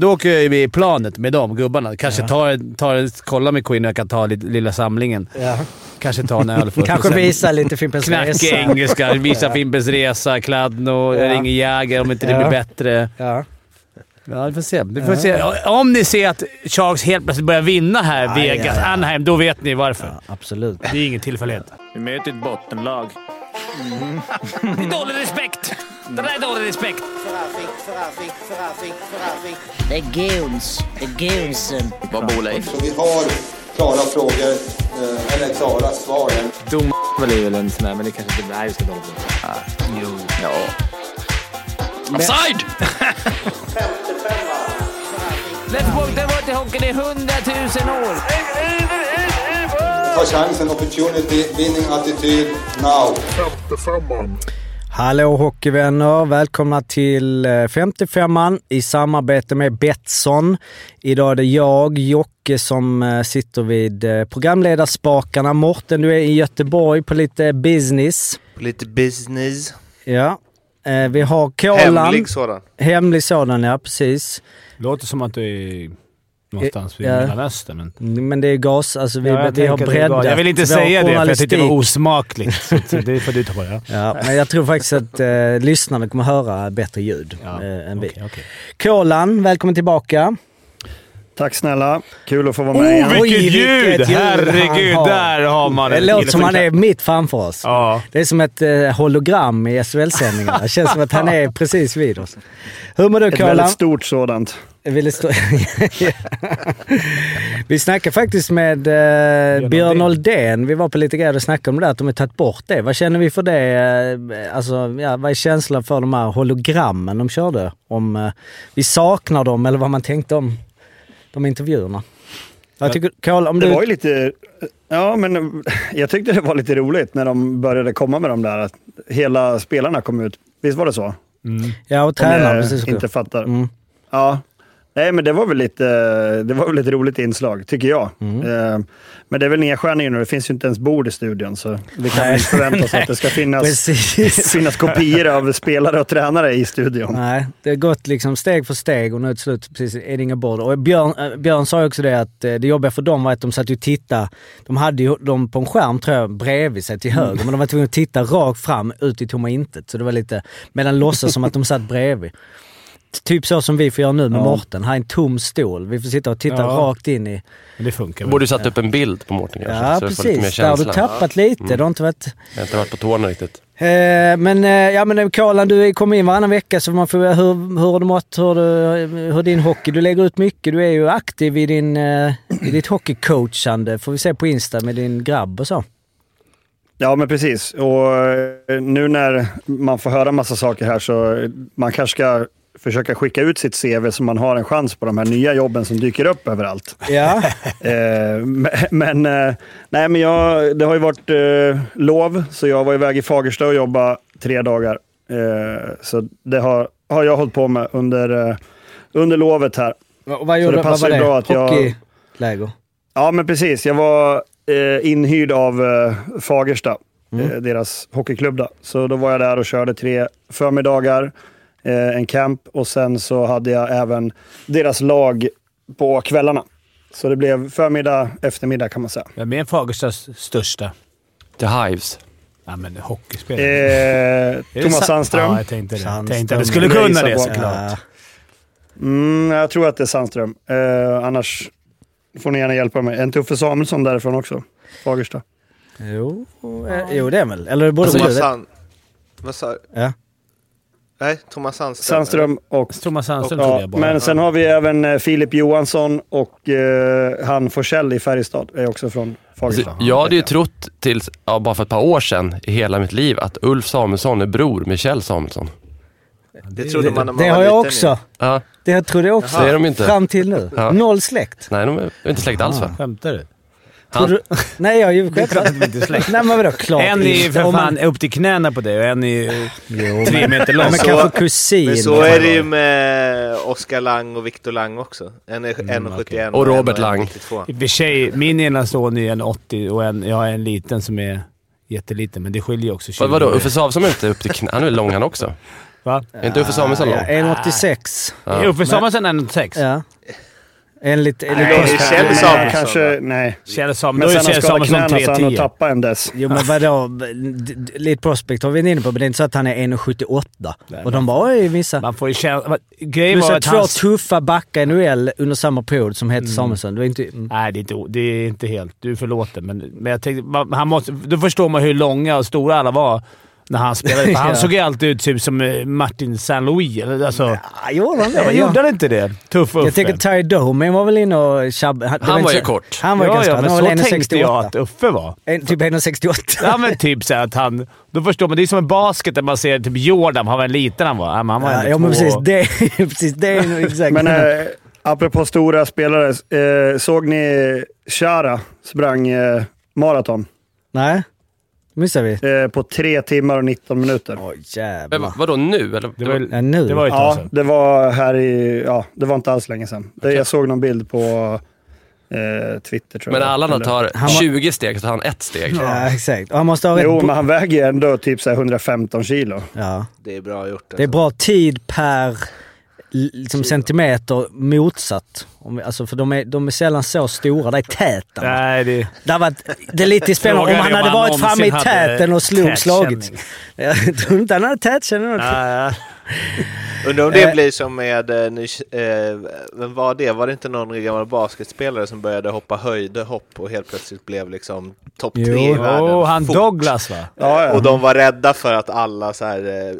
Då åker jag i planet med de gubbarna. Kanske ja. tar, tar, kollar med Queen och jag kan ta lite, lilla samlingen. Ja. Kanske ta en öl först. Kanske visa lite Fimpens Resa. Knacka engelska, visa Fimpens Resa, Kladno, ja. ringer Jäger om inte det blir bättre. Ja. Ja, vi får se. Vi får se. Om ni ser att Sharks helt plötsligt börjar vinna här, aj, Vegas. Anaheim, då vet ni varför. Ja, absolut. Det är ingen tillfällighet. Vi möter ett bottenlag. Mm. det är dålig respekt. Det där är dålig respekt. Det är goons. Det är goonsen. Vad bor Leif? Vi har klara frågor, eh, eller klara svar. Dom är väl en sån här, men det kanske inte är så dåligt. Ah, jo. Ja. Offside! Let's walk the water hockeyn i hundratusen år. Ta chansen, opportunity, winning attityd, now. 55 Hallå hockeyvänner! Välkomna till 55an eh, i samarbete med Betsson. Idag är det jag, Jocke, som eh, sitter vid eh, programledarspakarna. Morten, du är i Göteborg på lite business. På lite business. Ja. Vi har Kolan. Hemlig sådan. Hemlig sådan, ja precis. Låter som att du är någonstans vid ja. Mellanöstern. Men... Mm, men det är gas. Alltså vi, ja, vi har breddat Jag vill inte säga det, för jag tyckte det var osmakligt. så det får du ta på det. Ja. ja, men jag tror faktiskt att eh, lyssnarna kommer höra bättre ljud ja. eh, än vi. Okay, okay. Kolan, välkommen tillbaka. Tack snälla. Kul att få vara med oh, igen. Vilket ljud! Vilket ljud Herregud, har. där har man Det låter som han är mitt framför oss. Ja. Det är som ett eh, hologram i SHL-sändningarna. Det känns som att han är precis vid oss. Hur mår du Kolan? Ett väldigt stort sådant. Stå... vi snackade faktiskt med eh, Björn Oldén. Vi var på lite grejer och snackade om det där, att de har tagit bort det. Vad känner vi för det? Eh, alltså, ja, vad är känslan för de här hologrammen de körde? Om eh, vi saknar dem eller vad man tänkte om de intervjuerna. Jag tycker, Carl, om det du... var ju lite... Ja, men jag tyckte det var lite roligt när de började komma med de där, att hela spelarna kom ut. Visst var det så? Mm. Ja, och tränaren. Precis. inte fattar. Mm. Ja, Nej, men det var väl lite, det var väl ett roligt inslag, tycker jag. Mm. Eh, men det är väl nedskärningen nu. Det finns ju inte ens bord i studion, så vi kan inte förvänta oss att det ska finnas, finnas kopior av spelare och tränare i studion. Nej, det har gått liksom steg för steg och nu till slut precis, är det inga bord. Och Björn, äh, Björn sa ju också det att eh, det jobbiga för dem var att de satt och tittade. De hade ju dem på en skärm, tror jag, bredvid sig till höger, mm. men de var tvungna att titta rakt fram ut i tomma intet. Så det var lite, medan låtsas som att de satt bredvid. Typ så som vi får göra nu med ja. Mårten. Här är en tom stol. Vi får sitta och titta ja. rakt in i... Men det funkar Borde du satt upp en bild på Mårten kanske? Ja, precis. Där har du tappat lite. Mm. Det har inte varit... Jag har inte varit på tårna riktigt. Eh, men, eh, ja, men Karlan, du kommer in varannan vecka så man får hur, hur har du mått? Hur, hur din hockey? Du lägger ut mycket. Du är ju aktiv i, din, eh, i ditt hockeycoachande. Får vi se på Insta med din grabb och så. Ja, men precis. Och eh, nu när man får höra massa saker här så man kanske ska försöka skicka ut sitt CV så man har en chans på de här nya jobben som dyker upp överallt. Ja. eh, men eh, nej, men jag, det har ju varit eh, lov, så jag var iväg i Fagersta och jobbade tre dagar. Så det har, har jag hållit på med under, under lovet här. Och vad, gjorde, vad var det? Bra att Hockeyläger? Ja, men precis. Jag var inhyrd av Fagersta, mm. deras hockeyklubb. Då. Så då var jag där och körde tre förmiddagar eh, en camp och sen så hade jag även deras lag på kvällarna. Så det blev förmiddag, eftermiddag kan man säga. Vem är Fagerstas största? The Hives. Ja, men hockeyspelare. Eh, Thomas Sandström. Ja, jag tänkte det. Sandström. Tänkte du skulle kunna det såklart. Mm, jag tror att det är Sandström. Eh, annars får ni gärna hjälpa mig. En Tuffe Samuelsson därifrån också. Fagersta. Jo, eh, jo det är väl. Eller både alltså, Thomas Sand... Vad sa Ja. Nej, Thomas Sandström. Sandström och... Thomas Sandström och, ja, Men sen har vi även eh, Filip Johansson och eh, han Forsell i Färjestad, är också från Fagersta. Alltså, jag hade ju trott till, ja, bara för ett par år sedan i hela mitt liv att Ulf Samuelsson är bror med Kjell Samuelsson. Det trodde man när man Det har jag också. Ja. Det trodde jag också. Det är de inte. Fram till nu. Ja. Noll släkt. Nej, de är inte släkt alls va? Skämtar du? Du, nej, jag är ju självklart inte släkt. Nej, men vadå klart En är för fan upp till knäna på dig och en är jo, tre meter lång. Men kanske kusin. Men så är det ju med Oskar Lang och Viktor Lang också. En är 1,71 mm, okay. och, och Robert Lang. I och för sig, min ena son är en 80 och en, jag har en liten som är jätteliten, men det skiljer också 20 Vadå, Uffe Samuelsson är inte upp till knäna? Han är lång han också. Va? Är inte Uffe Samuelsson lång? 1,86. Ja. Uffe Samuelsson är 1,86. Ja. Enligt... enligt Nej, Kjell Nej, Samuelsson, kanske, nej. Kjell Samuelsson. Men är sen han Kjell skadade Samuelsson knäna så han har 3,10. tappat en dess. Jo men vadå? Lite prospect har vi inne på, men det är inte så att han är 1,78. Och de var ju vissa... Man får ju känna... Grejen var att två hans... tuffa backar i NHL under samma period som hette Samuelsson. Det var inte... Mm. Nej, det är, inte, det är inte helt... Du är förlåten, men, men jag tänkte... man- Han måste, då förstår man hur långa och stora alla var när han spelade. För han Ja. såg ju alltid ut typ som eh, Martin Saint-Louis. eller Alltså, Ah, gjorde han det? ja, gjorde han inte det? Tuff Uffe. Jag tänker Ty Domen var väl inne och tjabbade. Han inte var ju så- kort. Han var ju ja, ganska ja, men Han så var väl tänkte jag 1,68. att Uffe var. En- Typ 1,68. Ja, men typ så att han... Då förstår man. Det är som en basket där man ser typ Jordan. Han var en liten han var. Ja, han var Ja, ja men precis. Det, precis, det är exakt. Men eh, apropå stora spelare, eh, såg ni Chara sprang eh, maraton Nej, missade vi. eh, på tre timmar och 19 minuter. Åh Men jävlar. vad- vadå nu? Eller? Det var, Ja, nu. det var ju ett tag Ja, sedan. det var här i... Ja, det var inte alls länge sedan. Det, jag såg någon bild på eh, Twitter tror Men jag. alla Eller- tar Han var- 20 steg, så tar han ett steg. Ja, exakt. Och han måste ha rätt... Jo, bo- men han väger ju ändå typ så här 115 kilo. ja. Det är bra gjort. Det är bra tid per liksom, centimeter motsatt. Alltså, för de är, de är sällan så stora. Det är täten. Nej, det... Det, varit, det är lite spännande om han hade varit framme i täten och slog, tätkänning. Jag tror inte han hade tätkänning. Ja, ja. Undrar om det Eh. blir som med, eh, ny, eh, vem var det? Var det inte någon gammal basketspelare som började hoppa höjdehopp och helt plötsligt blev liksom topp Jo. tre i världen? Oh, han fort? Douglas va? Ja, ja. Och de var rädda för att alla så här,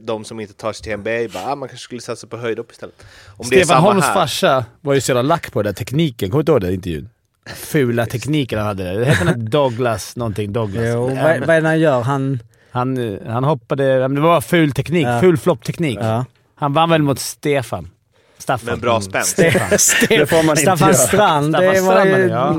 de som inte tar sig till NBA bara, ah, man kanske skulle satsa på höjdhopp istället. Om det är Stefan samma Holms här. farsa var ju så jävla lack på den där tekniken. Kommer du inte ihåg den intervjun? Fula tekniken han hade. Det hette Douglas någonting. Douglas. Jo, vad, vad är det han gör? Han... han, han hoppade... Det var ful teknik. Ja. Ful floppteknik. Ja. Han vann väl mot Stefan. Staffan. Men bra spänst. Ste- Det får man inte Staffan. Strand. Staffan det var Strand, ju, ja.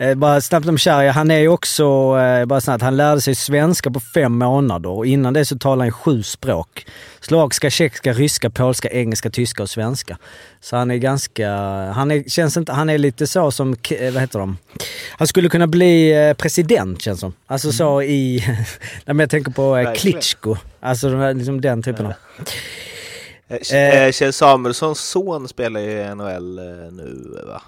Eh, Bara snabbt om Cherry. Han är ju också, eh, bara snabbt, han lärde sig svenska på fem månader och innan det så talade han sju språk. Slovakiska, tjeckiska, ryska, polska, engelska, tyska och svenska. Så han är ganska, han är, känns inte, han är lite så som, eh, vad heter de? Han skulle kunna bli president känns som. Alltså så i, nej men jag tänker på eh. Klitschko. Alltså här- liksom den typen av. Kjell Samuelssons son spelar ju i NHL nu va?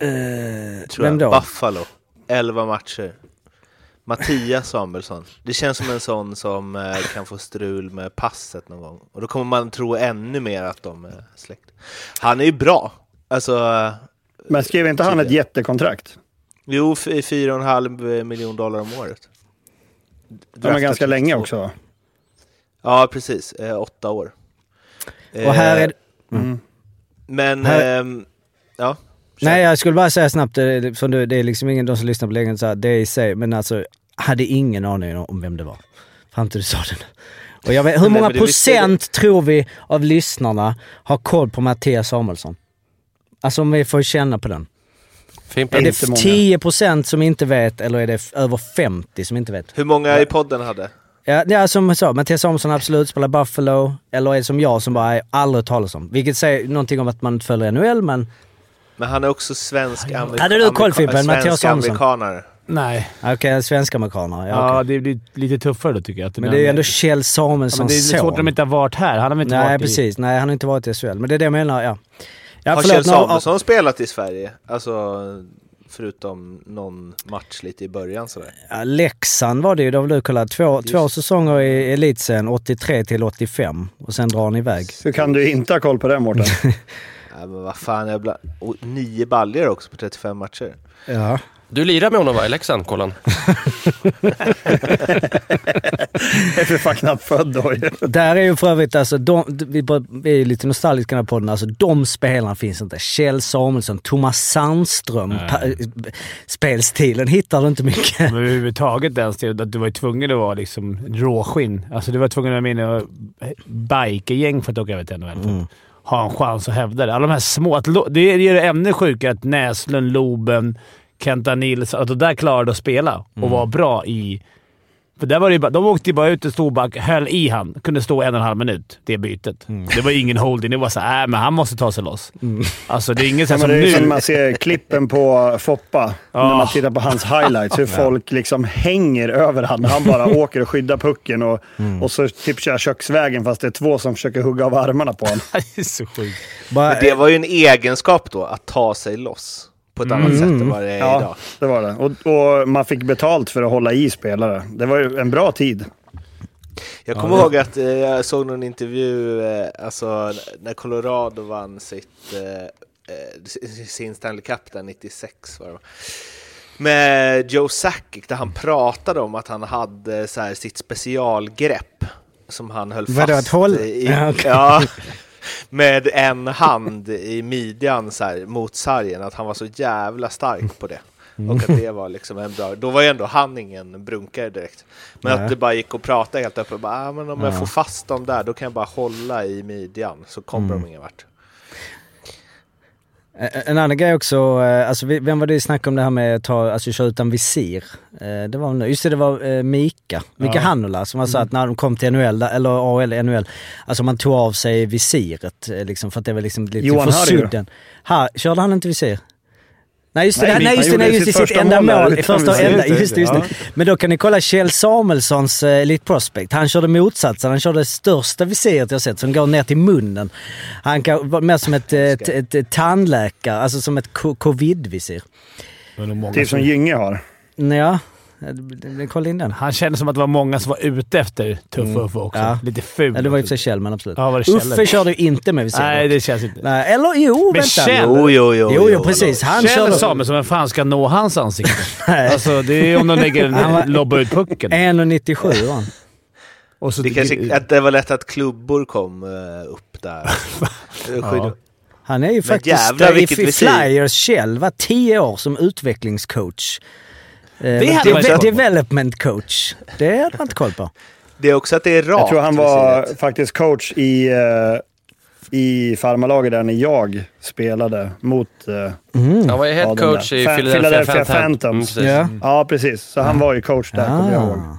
Eh, Tror vem jag. då? Buffalo. 11 matcher. Mattias Samuelsson. Det känns som en sån som eh, kan få strul med passet någon gång. Och då kommer man tro ännu mer att de är släkt. Han är ju bra. Alltså, eh, Men skrev inte han ett jättekontrakt? jo, f- 4,5 miljon dollar om året. De är ganska länge också va? Ja, precis. Eh, åtta år. Och här är Eh, Mm. Men, Här- ehm, ja. Nej, jag skulle bara säga snabbt, det, för det det är liksom ingen de som lyssnar på längre så här, det i sig, men alltså, hade ingen aning om vem det var. Fram till du sa det. Och jag vet, hur många procent tror vi av lyssnarna har koll på Mattias Samuelsson? Alltså om vi får känna på den. Fimpen. Är det Inte många. 10 procent som inte vet eller är det över 50 som inte vet? Hur många i podden hade? Ja, är som jag sa, Mattias Samuelsson absolut spelar Buffalo, eller är det som jag som bara är aldrig talas om. Vilket säger någonting om att man inte följer NHL, men Men han är också svensk amerik- Hade du koll, Fimpen? Mattias Svensk Samuelsson? amerikanare. Nej. okej, svenska amerikaner. Ja, Ja, det blir lite tuffare då tycker jag. Men det är ju ändå Kjell ja, men Samuelssons Det är svårt son. att de inte har varit här. Han har väl inte Nej, varit precis. Nej, han har inte varit i SHL. Men det är det jag menar, ja. ja Har förlåt, Kjell nu har- Samuelsson spelat i Sverige? Alltså, förutom någon match lite i början sådär. ja, Leksand var det ju, då har du kollat. Två, två säsonger i elitsen, 83 till 85. Och sen drar han iväg. Hur kan du inte ha koll på det Mårten? Ja, men vad fan, jag bla... och nio baljor också på 35 matcher. Ja. Du lirar med honom va, i Leksand, Kollan? Jag är för fan knappt född då. Där är ju för övrigt, alltså, de, vi, vi är lite nostalgiska i den här podden, alltså de spelarna finns inte. Kjell Samuelsson, Thomas Sandström, pa, spelstilen hittar du inte mycket. Men överhuvudtaget den stilen, att du var tvungen att vara liksom råskinn. Alltså du var tvungen att vara med i bikergäng för att åka över till NHL. För att ha en chans att hävda det. Alla de här små... Det gör det ännu sjukare att Näslund, Loben, Kenta Nilsson, att de där klarade att spela och var bra i För där var det bara, de åkte ju bara ut och stod bara höll i han. Kunde stå en och en halv minut, det bytet. Mm. Det var ingen holding. Det var såhär, äh, men han måste ta sig loss. Alltså det är inget så Ja, som är som nu. man ser klippen på Foppa, Ja. när man tittar på hans highlights. Hur folk liksom hänger över han. Han bara åker och skyddar pucken och, och så typ kör köksvägen fast det är två som försöker hugga av armarna på honom. det är så sjukt. Det var ju en egenskap då, att ta sig loss på ett annat sätt än vad det är idag. Ja, det var det. Och, och man fick betalt för att hålla i spelare. Det var ju en bra tid. Jag kommer ihåg att eh, jag såg någon intervju, eh, alltså när Colorado vann sitt, eh, eh, sin Stanley Cup där 96 var det? Med Joe Sakic där han pratade om att han hade så här, sitt specialgrepp som han höll Vadå, fast att hålla- i. Ja, okej. Ja, med en hand i midjan så här, mot sargen, att han var så jävla stark på det. Och att det var liksom en bra... Då var ju ändå han ingen brunkare direkt. Men Nej. att det bara gick att prata helt öppet. Bara, ah, men om jag Ja. får fast dem där, då kan jag bara hålla i midjan. Så kommer de ingen vart. Eh, En annan grej också, eh, alltså vem var det vi snackade om det här med att ta, alltså köra utan visir? Eh, Det var, just det, det var eh, Mika, Mika Hannula som var så att när de kom till NHL, eller AL, NHL, alltså man tog av sig visiret eh, liksom för att det var liksom lite Johan för sudden. Ha, körde han inte visir? Nej just det, Nej, just det, nej, just det, sitt sitt enda mål mål, första och enda, just det, just det. Men då kan ni kolla Kjell Samuelssons eh, Elite Prospect. Han körde motsatsen, han körde det största visiret jag sett som går ner till munnen. Han kan vara mer som ett, eh, ett, ett, ett tandläkare, alltså som ett co- covid-visir. Typ som Gynge har. Ja, kolla in den. Han kände som att det var många som var ute efter Tuff Uffe också. Ja. Lite ful. Ja, det var ju för sig Kjell, men absolut. Ja, var det? Uffe körde ju inte med visir. Nej, det känns inte. Nej, eller jo, Men vänta. Kjell- Jo, jo, jo. Jo, jo, precis. Han Kjell körde... Samuelsson, vem fan ska nå hans ansikte? Nej. alltså, det är om de lägger en, lobbar ut pucken. 1,97 var han. Och så Det, kanske, att det var lätt att klubbor kom eh, upp där. Ja. Han är ju faktiskt jävlar, eh, i, i. Flyers Kjell, var 10 år som utvecklingscoach. Eh, Det hade man inte development coach. Det hade man inte koll på. Det är också att det är rakt. Jag tror han var faktiskt coach i, eh, i farmarlaget där när jag spelade mot... eh, Han var ju head coach där. i Philadelphia. Phantoms. Mm, precis. Ja. Ja, precis. Så han var ju coach där, kommer jag ihåg. Ah.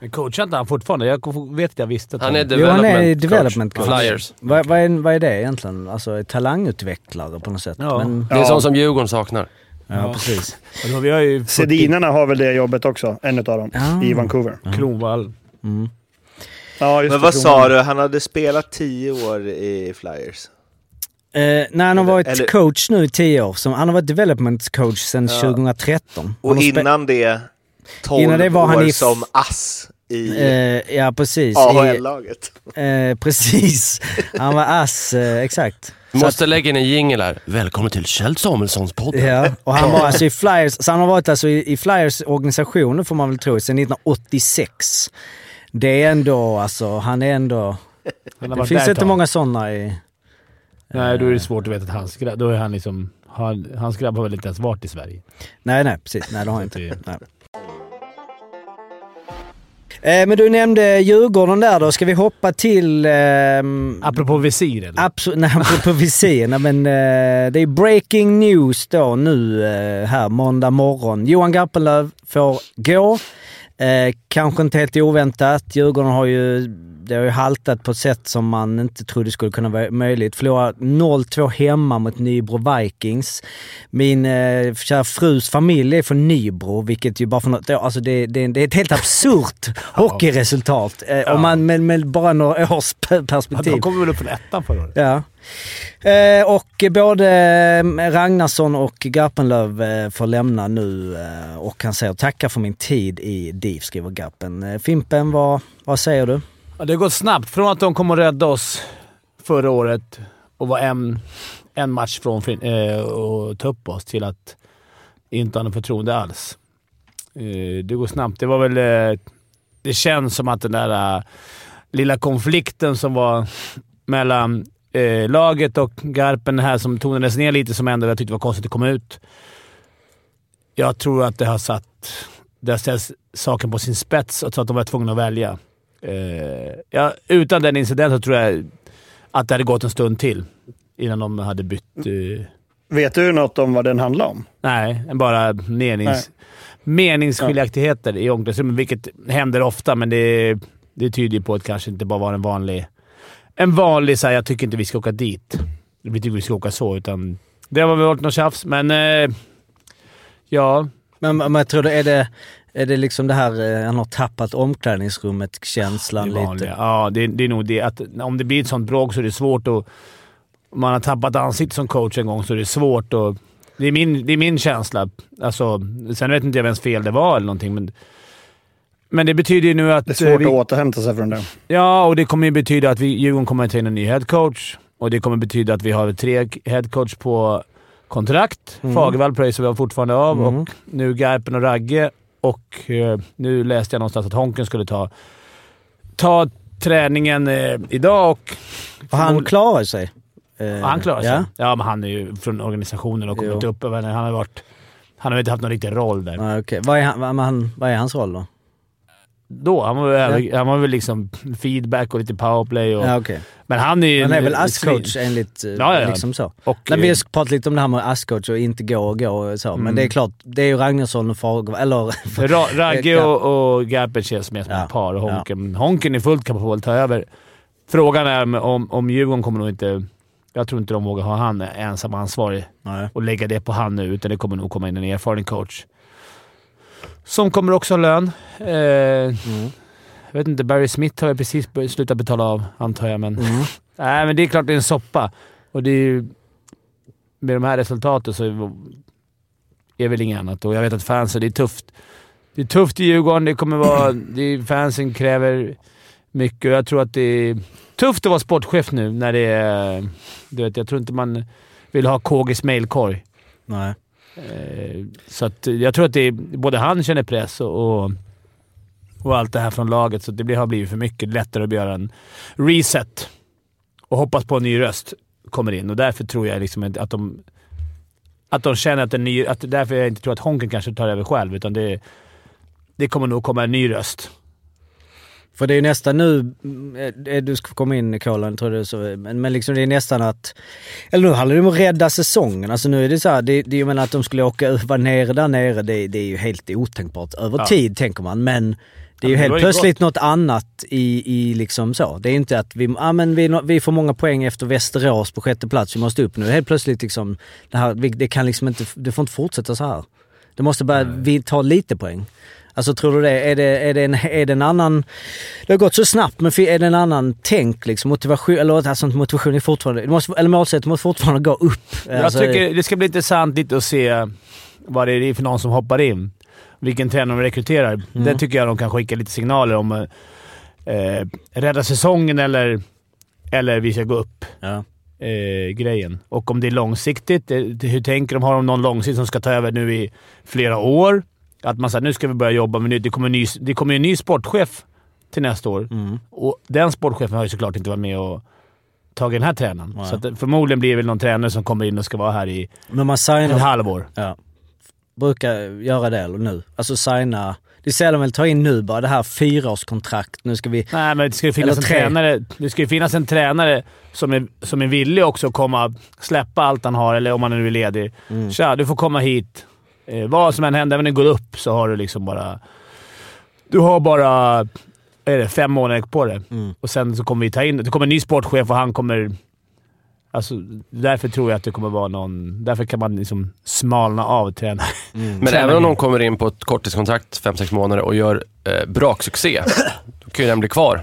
Men coachar inte han fortfarande? Jag vet att jag visste att Han är Jo, han är development, development coach. Flyers. Vad, vad, är, vad är det egentligen? Alltså talangutvecklare på något sätt? Ja. Men, Det är Ja. sånt som Djurgården saknar. Ja, precis. Då, vi har ju 40 Sedinarna har väl det jobbet också, en av dem, Ah. i Vancouver. Kronwall. Mm. Ja, just Men vad sa du? Han hade spelat tio år i Flyers. Eh, nej, han har varit Eller- coach nu i 10 år. Som, han har varit development coach sedan Ja. 2013. Han Och innan det, 12 Innan det var han år i- som ass i Eh, ja, precis. AHL-laget. eh, precis. Han var ass, eh, exakt. Måste lägga in en jingle här. Välkommen till Kjell Samuelssons podd. Ja, och han var alltså i Flyers, så han har varit alltså i, i Flyers organisation får man väl tro, sedan 1986. Det är ändå, alltså, han är ändå... Han Det finns inte många sådana i... Nej, då är det svårt att veta att hans grabb... Då är han liksom... Han, hans grabb har väl inte ens varit i Sverige. Nej, nej, precis. Nej, det har jag inte. Nej. Eh, men du nämnde Djurgården där då. Ska vi hoppa till... ehm, Apropå visir eller? Absolut, nej på visir. Nej, men eh, det är breaking news då nu eh, här måndag morgon. Johan Garpenlöv får gå. Eh, kanske inte helt oväntat. Djurgården har ju, det har ju haltat på ett sätt som man inte trodde skulle kunna vara möjligt. Förlorar 0-2 hemma mot Nybro Vikings. Min eh, kära frus familj är från Nybro, vilket ju bara för något alltså det, det, det är ett helt absurt hockeyresultat. Eh, Om man med, med bara några års pe- Ja, perspektiv. de kom väl upp från ettan förra året? Ja. Eh, och både eh, Ragnarsson och Garpenlöv eh, får lämna nu eh, och han säger tackar för min tid i DIF, skriver Garpen. Fimpen, vad, vad säger du? Ja, det har gått snabbt. Från att de kom och räddade oss förra året och var en, en match från att ta upp oss till att inte ha något förtroende alls. Det går snabbt. Det var väl... Det känns som att den där lilla konflikten som var mellan eh, laget och Garpen här som tonades ner lite, som ändå jag tyckte var konstigt att komma ut. Jag tror att det har satt... Det har ställt saken på sin spets och så att de var tvungna att välja. Eh, ja, utan den incidenten tror jag att det hade gått en stund till innan de hade bytt. Eh, Vet du något om vad den handlar om? nej, bara nednings... Nej. meningsskiljaktigheter i omklädningsrummet, vilket händer ofta, men det, det tyder ju på att kanske inte bara var en vanlig... En vanlig såhär, jag tycker inte vi ska åka dit. Vi tycker vi ska åka så, utan det har väl varit något tjafs, men... Eh, ja. Men, men jag tror det är det... Är det liksom det här, eh, han har tappat omklädningsrummet-känslan lite? Ja, det, det är nog det. Att om det blir ett sånt bråk så är det svårt att... Om man har tappat ansiktet som coach en gång så är det svårt att... Det är min, det är min känsla. Alltså, sen vet inte jag vems fel det var eller någonting, men... Men det betyder ju nu att... Det är svårt eh, vi, att återhämta sig från det. Ja, och det kommer ju betyda att vi, Djurgården kommer att ta in en ny headcoach. Och det kommer betyda att vi har tre headcoach på kontrakt. Mm. Fagervall pröjsar vi fortfarande av Mm. och nu Garpen och Ragge. Och eh, nu läste jag någonstans att Honken skulle ta, ta träningen eh, idag och... Och han klarar sig. Eh, han klarar sig. Ja. Ja. men han är ju från organisationen och kommit Jo. upp. Han har varit... Han har inte haft någon riktig roll där. Ja, okej. Vad, är han, vad, han, vad är hans roll då? Då, han var, väl, han var väl liksom feedback och lite powerplay. Och, Ja, okej. Men han är ju... Han är väl ASS-coach enligt... eh, Ja, ja. Liksom så. Och, Nej, vi eh, har pratat lite om det här med ASS-coach och inte gå och gå och så. Men Mm. det är klart, det är ju Ragnarsson och Fagervall, eller... Ra Ragge Ja. och, och Garpen känns mer som Ja. ett par. Och Honken, Honken är fullt kapabel att ta över. Frågan är om, om Djurgården kommer nog inte... Jag tror inte de vågar ha han ensam ansvarig Nej. och lägga det på han nu, utan det kommer nog komma in en erfaren coach. Som kommer också ha lön. Eh, Jag vet inte, Barry Smith har väl precis börjat sluta betala av, antar jag. Men, Mm. nej, men det är klart det är en soppa. Och det är ju, med de här resultaten så är det väl inget annat. Och jag vet att fansen, det är tufft. Det är tufft i Djurgården. Det kommer vara... Det är, fansen kräver mycket jag tror att det är tufft att vara sportchef nu när det är... Du vet, jag tror inte man vill ha KGs mailkorg. Nej. Eh, så att jag tror att det är, både han känner press och, och, och allt det här från laget, så det har blivit för mycket. Det är lättare att göra en reset och hoppas på en ny röst kommer in. Och därför tror jag liksom att de, att de känner att en ny... Att därför jag inte tror att Honken kanske tar över själv, utan det, det kommer nog komma en ny röst. För det är ju nästan nu, eh, du ska komma in Kolan, tror du så, men, men liksom det är nästan att, eller nu handlar det om att rädda säsongen. Alltså nu är det så här, det, det, jag menar att de skulle åka, vara nere där nere, det, det är ju helt otänkbart. Över Ja. tid tänker man, men det är ju Ja, helt plötsligt något annat i, i liksom så. Det är inte att vi, ja men vi, vi får många poäng efter Västerås på sjätte plats, vi måste upp nu. Helt plötsligt liksom, det här, det kan liksom inte, det får inte fortsätta så här. Det måste bara, vi tar lite poäng. Alltså tror du det? Är det, är det, en, är det en annan... Det har gått så snabbt, men är det en annan tänk liksom? Motivation, eller alltså inte motivation är fortfarande... Det måste, eller målsättningen måste fortfarande gå upp. Jag Alltså, tycker det ska bli intressant lite att se vad det är för någon som hoppar in. Vilken tränare de rekryterar. Mm. Där tycker jag de kan skicka lite signaler om eh, rädda säsongen eller, eller vi ska gå upp. Ja. Eh, grejen. Och om det är långsiktigt. Eh, hur tänker de? Har de någon långsiktigt som ska ta över nu i flera år? Att man säger nu ska vi börja jobba med nytt. Det kommer, en ny, det kommer en ny sportchef till nästa år. Mm. Och den sportchefen har ju såklart inte varit med och tagit den här tränaren. Nej. Så att, förmodligen blir det väl någon tränare som kommer in och ska vara här i Men man ett signar... halvår. Ja. Brukar göra det eller nu. Alltså signa... Det är sällan väl ta in nu bara det här fyraårskontrakt. Nu ska vi... Nej, men det ska ju finnas en tre. tränare. Det ska finnas en tränare som är, som är villig också att komma, släppa allt han har, eller om han nu är ledig. Mm. Tja, du får komma hit. Eh, vad som än händer, även om det går upp, så har du liksom bara... Du har bara är det, fem månader på det. Mm. Och sen så kommer vi ta in... Det kommer en ny sportchef och han kommer... Alltså, därför tror jag att det kommer vara någon... Därför kan man liksom smalna av tränare. Men även om någon kommer in på ett korttidskontrakt, 5-6 månader, och gör eh, braksuccé, då kan ju den bli kvar.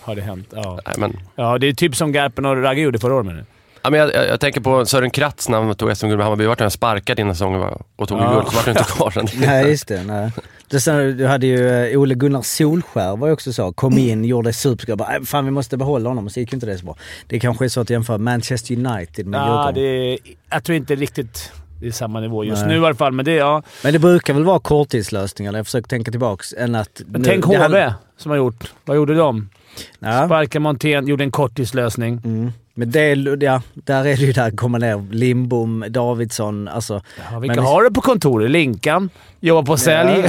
Har det hänt? Ja. Nej, men, Ja, det är typ som Garpen och Ragge gjorde förra året. menar du? Ja, men jag, jag, jag tänker på Sören Kratz när han tog SM-guld med Hammarby. Vart han sparkad innan säsongen och tog Ja. guld, så vart han inte kvar sen. Nej, just det. Nej. det sen, du hade ju eh, Ole Gunnar Solskär var ju också så. Kom in, gjorde superskor. Bara, "Äh, Fan vi måste behålla honom. Så gick inte det så bra. Det kanske är så att jämföra Manchester United med Ja, Djurgården. det är, jag tror inte riktigt det är samma nivå just Nej. nu i alla fall, men det ja. Men det brukar väl vara korttidslösningar. Jag försöker tänka tillbaks. Än att Men nu- tänk det HV hade- som har gjort. Vad gjorde de? Ja. Sparkade Montén, gjorde en korttidslösning. Mm. Men det, ja, där är det ju där komma ner. Limbom, Davidsson, alltså. Ja, vilka Men- har du på kontoret? Linkan? Jobbar på sälj?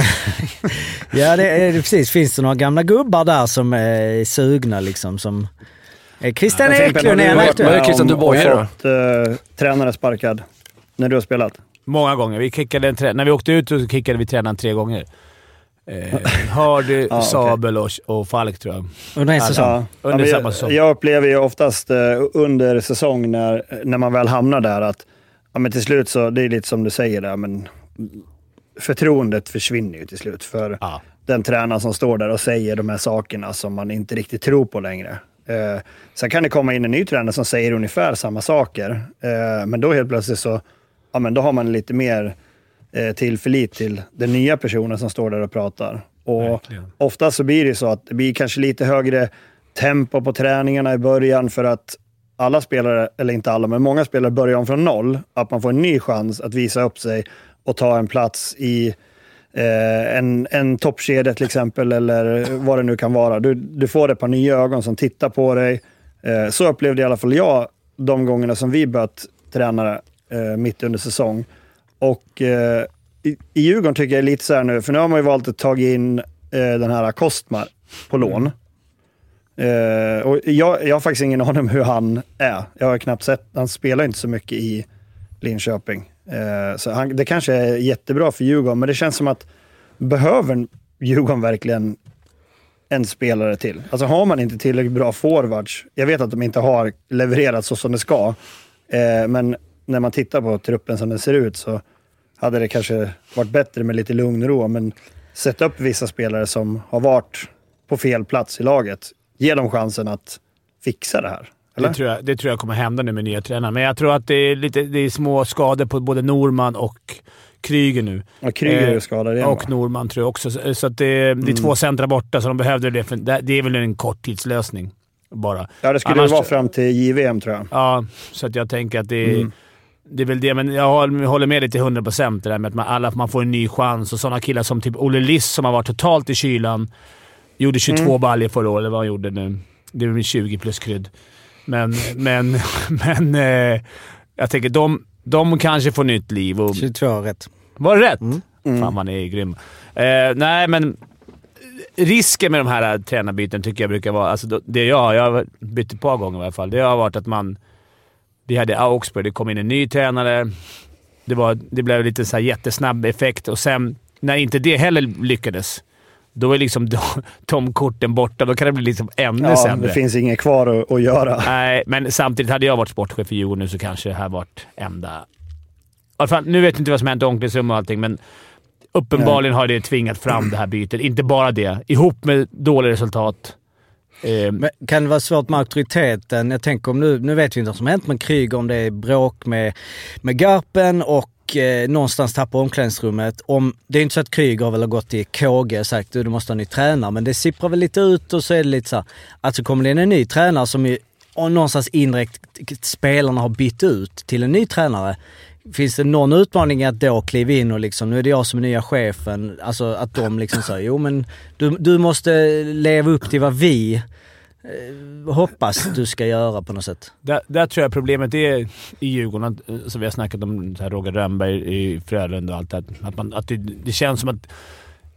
Ja, det är det precis. Finns det några gamla gubbar där som är sugna liksom? Som... Är Christian Eklund är du en aktuell? Vad är Christian Dubois då? fått, eh, tränare sparkad när du har spelat? Många gånger. Vi kickade en när vi åkte ut så kickade vi tränaren tre gånger. Eh, Hardy, okej. Sabel och, och Falk tror jag. Under en säsong. Ja. Under men samma jag, säsong. jag upplever ju oftast eh, under säsong när, när man väl hamnar där att ja, men till slut så, det är lite som du säger där, men förtroendet försvinner ju till slut för Ja. den tränaren som står där och säger de här sakerna som man inte riktigt tror på längre. Eh, sen kan det komma in en ny tränare som säger ungefär samma saker, eh, men då helt plötsligt så ja, men då har man lite mer eh, tillförlit till den nya personen som står där och pratar. Och ofta så blir det så att det blir kanske lite högre tempo på träningarna i början för att alla spelare, eller inte alla, men många spelare börjar om från noll. Att man får en ny chans att visa upp sig och ta en plats i eh, en, en toppkedja till exempel, eller vad det nu kan vara. Du, du får ett par nya ögon som tittar på dig. Eh, så upplevde i alla fall jag de gångerna som vi börjat träna eh, mitt under säsong. Och eh, i, i Djurgården tycker jag är lite så här nu, för nu har man ju valt att ta in eh, den här Kostmar på lån. Eh, och jag, jag har faktiskt ingen aning om hur han är. Jag har knappt sett, han spelar inte så mycket i Linköping. Eh, så han, det kanske är jättebra för Djurgården, men det känns som att behöver Djurgården verkligen en spelare till? Alltså har man inte tillräckligt bra forwards, jag vet att de inte har levererat så som det ska, eh, men när man tittar på truppen som den ser ut så hade det kanske varit bättre med lite lugn och ro, men sätta upp vissa spelare som har varit på fel plats i laget. Ge dem chansen att fixa det här. Eller? Det tror, jag, det tror jag kommer hända nu med nya tränaren. Men jag tror att det är, lite, det är små skador på både Norman och Kryger nu. Och Kryger är Eh, skadad igen, Och va? Norman tror jag också. Så så att det, det är Mm. två centra borta, så de behövde det. För, det är väl en korttidslösning bara. Ja, det skulle Annars- vara fram till JVM tror jag. Ja, så att jag tänker att det Mm. Det är väl det. Men jag håller, med dig till 100 procent. Det där med att man, alla, man får en ny chans. Och sådana killar som typ Olle Liss som har varit totalt i kylan. Gjorde 22 Mm. baljor förra året, eller vad han gjorde nu. Det är väl 20 plus krydd. Men, men, men eh, jag tänker de, de kanske får nytt liv. Och, 22 rätt. var det rätt? Mm. Fan, man är grym. Eh, nej, men risken med de här tränarbyten tycker jag brukar vara... Alltså det jag, jag har bytt ett par gånger i alla fall. Det har varit att man... Vi hade Augsburg, det kom in en ny tränare. Det, var, det blev lite så jättesnabb effekt och sen när inte det heller lyckades, då är liksom de, korten borta. Då kan det bli liksom ännu Ja, sämre. det finns inget kvar att, att göra. Nej, men samtidigt hade jag varit sportchef i Djurgården nu så kanske det här varit enda... Fall, nu vet jag inte vad som hänt i omklädningsrum och allting, men uppenbarligen har det tvingat fram det här bytet. Inte bara det. Ihop med dåliga resultat. Ehm. Men kan det vara svårt med auktoriteten? Jag tänker om nu, nu vet vi inte vad som hänt med Kryger, om det är bråk med, med Garpen och eh, någonstans tappar omklädningsrummet. Om, det är inte så att Kryger har väl gått till KG och sagt du, du måste ha en ny tränare, men det sipprar väl lite ut och så är det lite så här, Alltså kommer det in en ny tränare som ju, och någonstans indirekt spelarna har bytt ut till en ny tränare. Finns det någon utmaning att då kliva in och liksom, nu är det jag som är nya chefen, alltså att de liksom säger jo men du, du måste leva upp till vad vi eh, hoppas du ska göra på något sätt. där, där tror jag problemet är i Djurgården, som alltså, vi har snackat om, så här Roger Rönnberg i Frölunda och allt det här, att, man, att det, det känns som att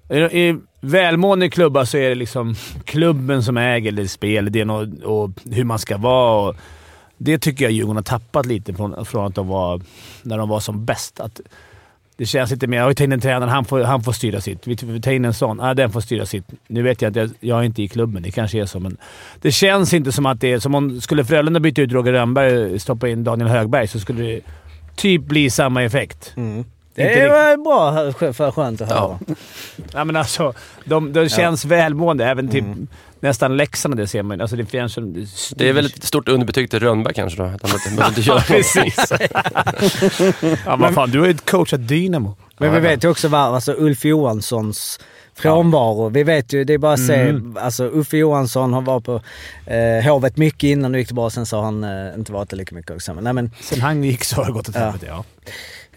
i, välmående klubbar så är det liksom klubben som äger det spelidén och, och hur man ska vara. Och det tycker jag Djurgården har tappat lite från, från att de var, när de var som bäst. Att det känns lite mer, jag har tagit in en tränare, han får, han får styra sitt. Vi, vi tar in en sån, ah, den får styra sitt. Nu vet jag inte, jag är inte i klubben, det kanske är så, men det känns inte som att det är... Som om skulle Frölunda byta ut Roger Rönnberg och stoppa in Daniel Högberg så skulle det typ bli samma effekt. Det Inte är bra, för skönt att höra. Ja, men alltså, de, de känns välmående. Även typ nästan Leksand det ser man Alltså det, finns som, Det är väl ett stort underbetyg till Rönnberg kanske då? Att han inte, behöver inte göra Ja, precis. ja, vad fan, du har ju coachat Dynamo. Men vi vet ju också vad, alltså Ulf Johanssons frånvaro. Vi vet ju, det är bara att se, Mm. alltså Uffe Johansson har varit på eh, Hovet mycket innan det gick bra, sen så har han eh, inte varit det lika mycket också. Men, nej, men, Sen han gick så har det gått åt Ja. helvete, ja.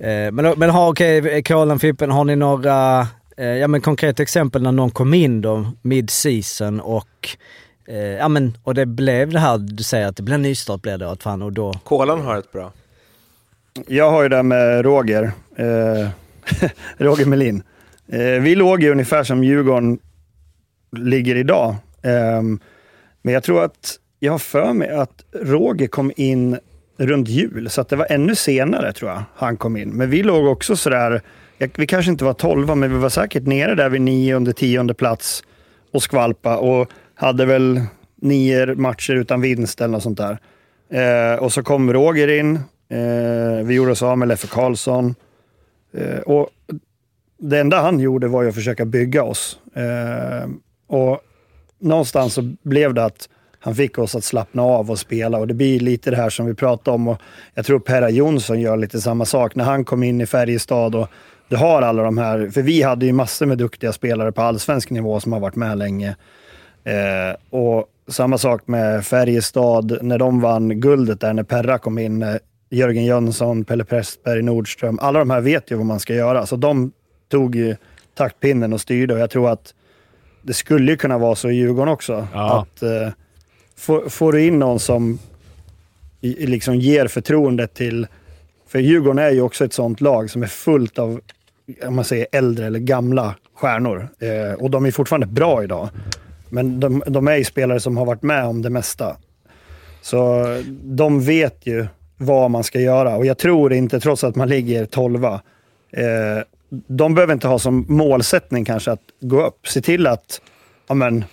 eh, men, men har, okej, Kolan, Fippen, har ni några ja, men konkreta exempel när någon kom in då mid-season och eh, ja, men, och det blev det här du säger att det blev nystart blev det att fan och då... Kolan har ett bra. Jag har ju det med Roger. Eh, Roger Melin. Eh, vi låg ju ungefär som Djurgården ligger idag. Eh, men jag tror att, jag har för mig att Roger kom in runt jul, så att det var ännu senare tror jag han kom in. Men vi låg också sådär, vi kanske inte var tolva, men vi var säkert nere där vid nionde, tionde plats och skvalpa och hade väl nio matcher utan vinst eller något sånt där. Eh, och så kom Roger in, eh, vi gjorde oss av med Leffe Karlsson. Eh, och det enda han gjorde var ju att försöka bygga oss. Eh, och någonstans så blev det att han fick oss att slappna av och spela och det blir lite det här som vi pratade om och jag tror Perra Jonsson gör lite samma sak när han kom in i Färjestad och du har alla de här, för vi hade ju massor med duktiga spelare på allsvensk nivå som har varit med länge. Eh, och samma sak med Färjestad när de vann guldet där när Perra kom in. eh, Jörgen Jönsson, Pelle Prästberg, Nordström. Alla de här vet ju vad man ska göra. Så de tog ju taktpinnen och styrde och jag tror att det skulle ju kunna vara så i Djurgården också. Ja. Att eh, får, får du in någon som i, i liksom ger förtroendet till... För Djurgården är ju också ett sånt lag som är fullt av, om man säger äldre eller gamla stjärnor. Eh, och de är fortfarande bra idag. Men de, de är ju spelare som har varit med om det mesta. Så de vet ju vad man ska göra och jag tror inte, trots att man ligger tolva, eh, de behöver inte ha som målsättning kanske att gå upp. Se till att ja, men,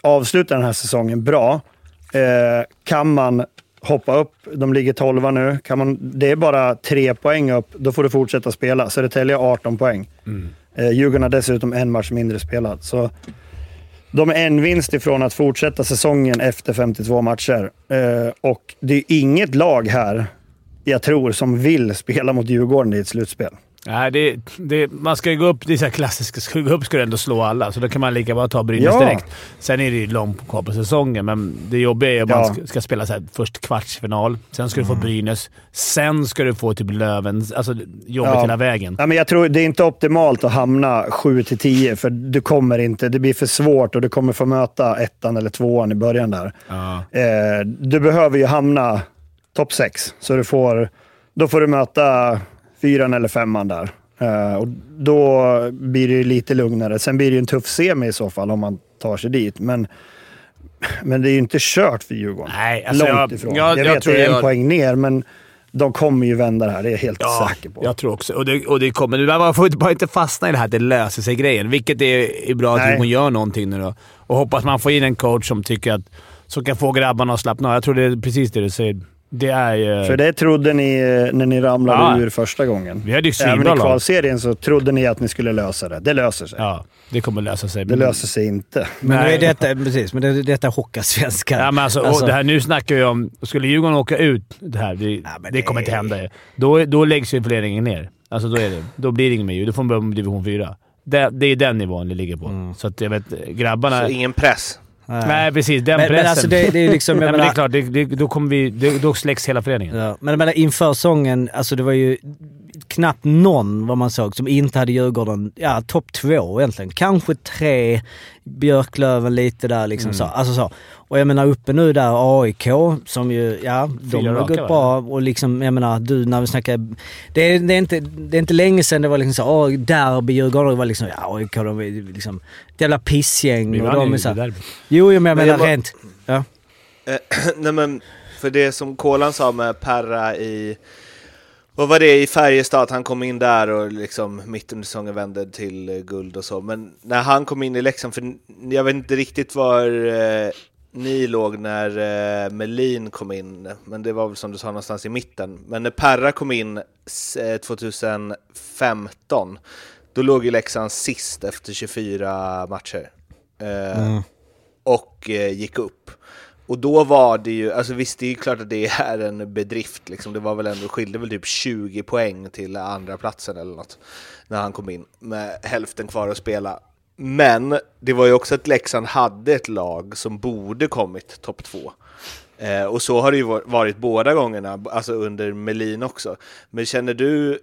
avsluta den här säsongen bra. Eh, kan man hoppa upp, de ligger tolva nu, kan man, det är bara tre poäng upp, då får du fortsätta spela. Södertälje har 18 poäng. Eh, Djurgården har dessutom en match mindre spelad. Så de är en vinst ifrån att fortsätta säsongen efter 52 matcher. Eh, och det är inget lag här, jag tror, som vill spela mot Djurgården i ett slutspel. Nej, det, det, man ska ju gå upp. Det är så här klassiskt. Ska gå upp ska du ändå slå alla, så då kan man lika bra ta Brynäs Ja. direkt. Sen är det ju långt kvar på säsongen, men det jobbiga är att man Ja. ska, ska spela så här, först kvartsfinal, sen ska du få Brynäs, sen ska du få typ Löven. Alltså jobbet Ja. hela vägen. Ja, men jag tror det är inte optimalt att hamna 7-10, för du kommer inte. Det blir för svårt och du kommer få möta ettan eller tvåan i början där. Ja. Eh, du behöver ju hamna topp 6, så du får, då får du möta fyran eller femman där. Eh, och då blir det lite lugnare. Sen blir det en tuff semi i så fall om man tar sig dit. Men, men det är ju inte kört för Djurgården. Nej, alltså Långt jag- ifrån. jag- Jag, jag vet tror det är en poäng ner, men de kommer ju vända det här. Det är jag helt Ja, säker på. jag tror också. Och det, och det kommer. Man får inte- bara inte fastna i det här att det löser sig grejen, vilket är, är bra att. Djurgården gör någonting nu då. Och hoppas man får in en coach som tycker att... Som kan få grabbarna att slappna av. Jag tror det är precis det du säger. Det är ju... För det trodde ni eh, när ni ramlade Ja. ur första gången. Vi hade ju Även i kvalserien så trodde ni att ni skulle lösa det. Det löser sig. Ja, det kommer lösa sig. Det löser sig inte. Men nu Nej. är detta, precis, men det, detta är Hockeyallsvenskan. Ja, men alltså, Alltså- Och det här, nu snackar vi om... Skulle Djurgården åka ut det här, det, men det det- kommer inte hända. Då, då läggs ju föreningen ner. Alltså då, är det, då blir det inget mer. Då får man börja med division 4. Det, det är den nivån det ligger på. Mm. Så att jag vet, grabbarna... Så ingen press. Nej, precis. Den Men- men pressen. alltså det- det är liksom- Nej, men det är klart, det, det, då, kommer vi, det, då släcks hela föreningen. Ja, men jag menar inför säsongen, alltså det var ju knappt någon vad man såg som inte hade Djurgården, ja topp två egentligen. Kanske tre, Björklöven lite där liksom så. Alltså så. Och jag menar uppe nu där AIK som ju, ja de har gått bra och liksom, jag menar du när vi snackar, det är, det är, inte, det är inte länge sedan det var liksom så, åh derby Djurgården, det var liksom, ja AIK de är liksom ett jävla pissgäng. Vi och vann de är så, derbyt. jo, jo men jag Men menar jag bara- rent, ja. Eh, Nej men, för det som Kolan sa med Perra i... Vad var det i Färjestad? Att han kom in där och liksom mitt under säsongen vände till eh, guld och så. Men när han kom in i Leksand, för jag vet inte riktigt var eh, ni låg när eh, Melin kom in, men det var väl som du sa någonstans i mitten. Men när Perra kom in eh, 2015, då låg ju Leksand sist efter 24 matcher. Eh, och eh, gick upp. Och då var det ju, alltså visst det är ju klart att det är en bedrift liksom, det var väl ändå, skilde väl typ 20 poäng till andra platsen eller något när han kom in med hälften kvar att spela. Men det var ju också att Leksand hade ett lag som borde kommit topp två. Eh, och så har det ju varit båda gångerna, alltså under Melin också. Men känner du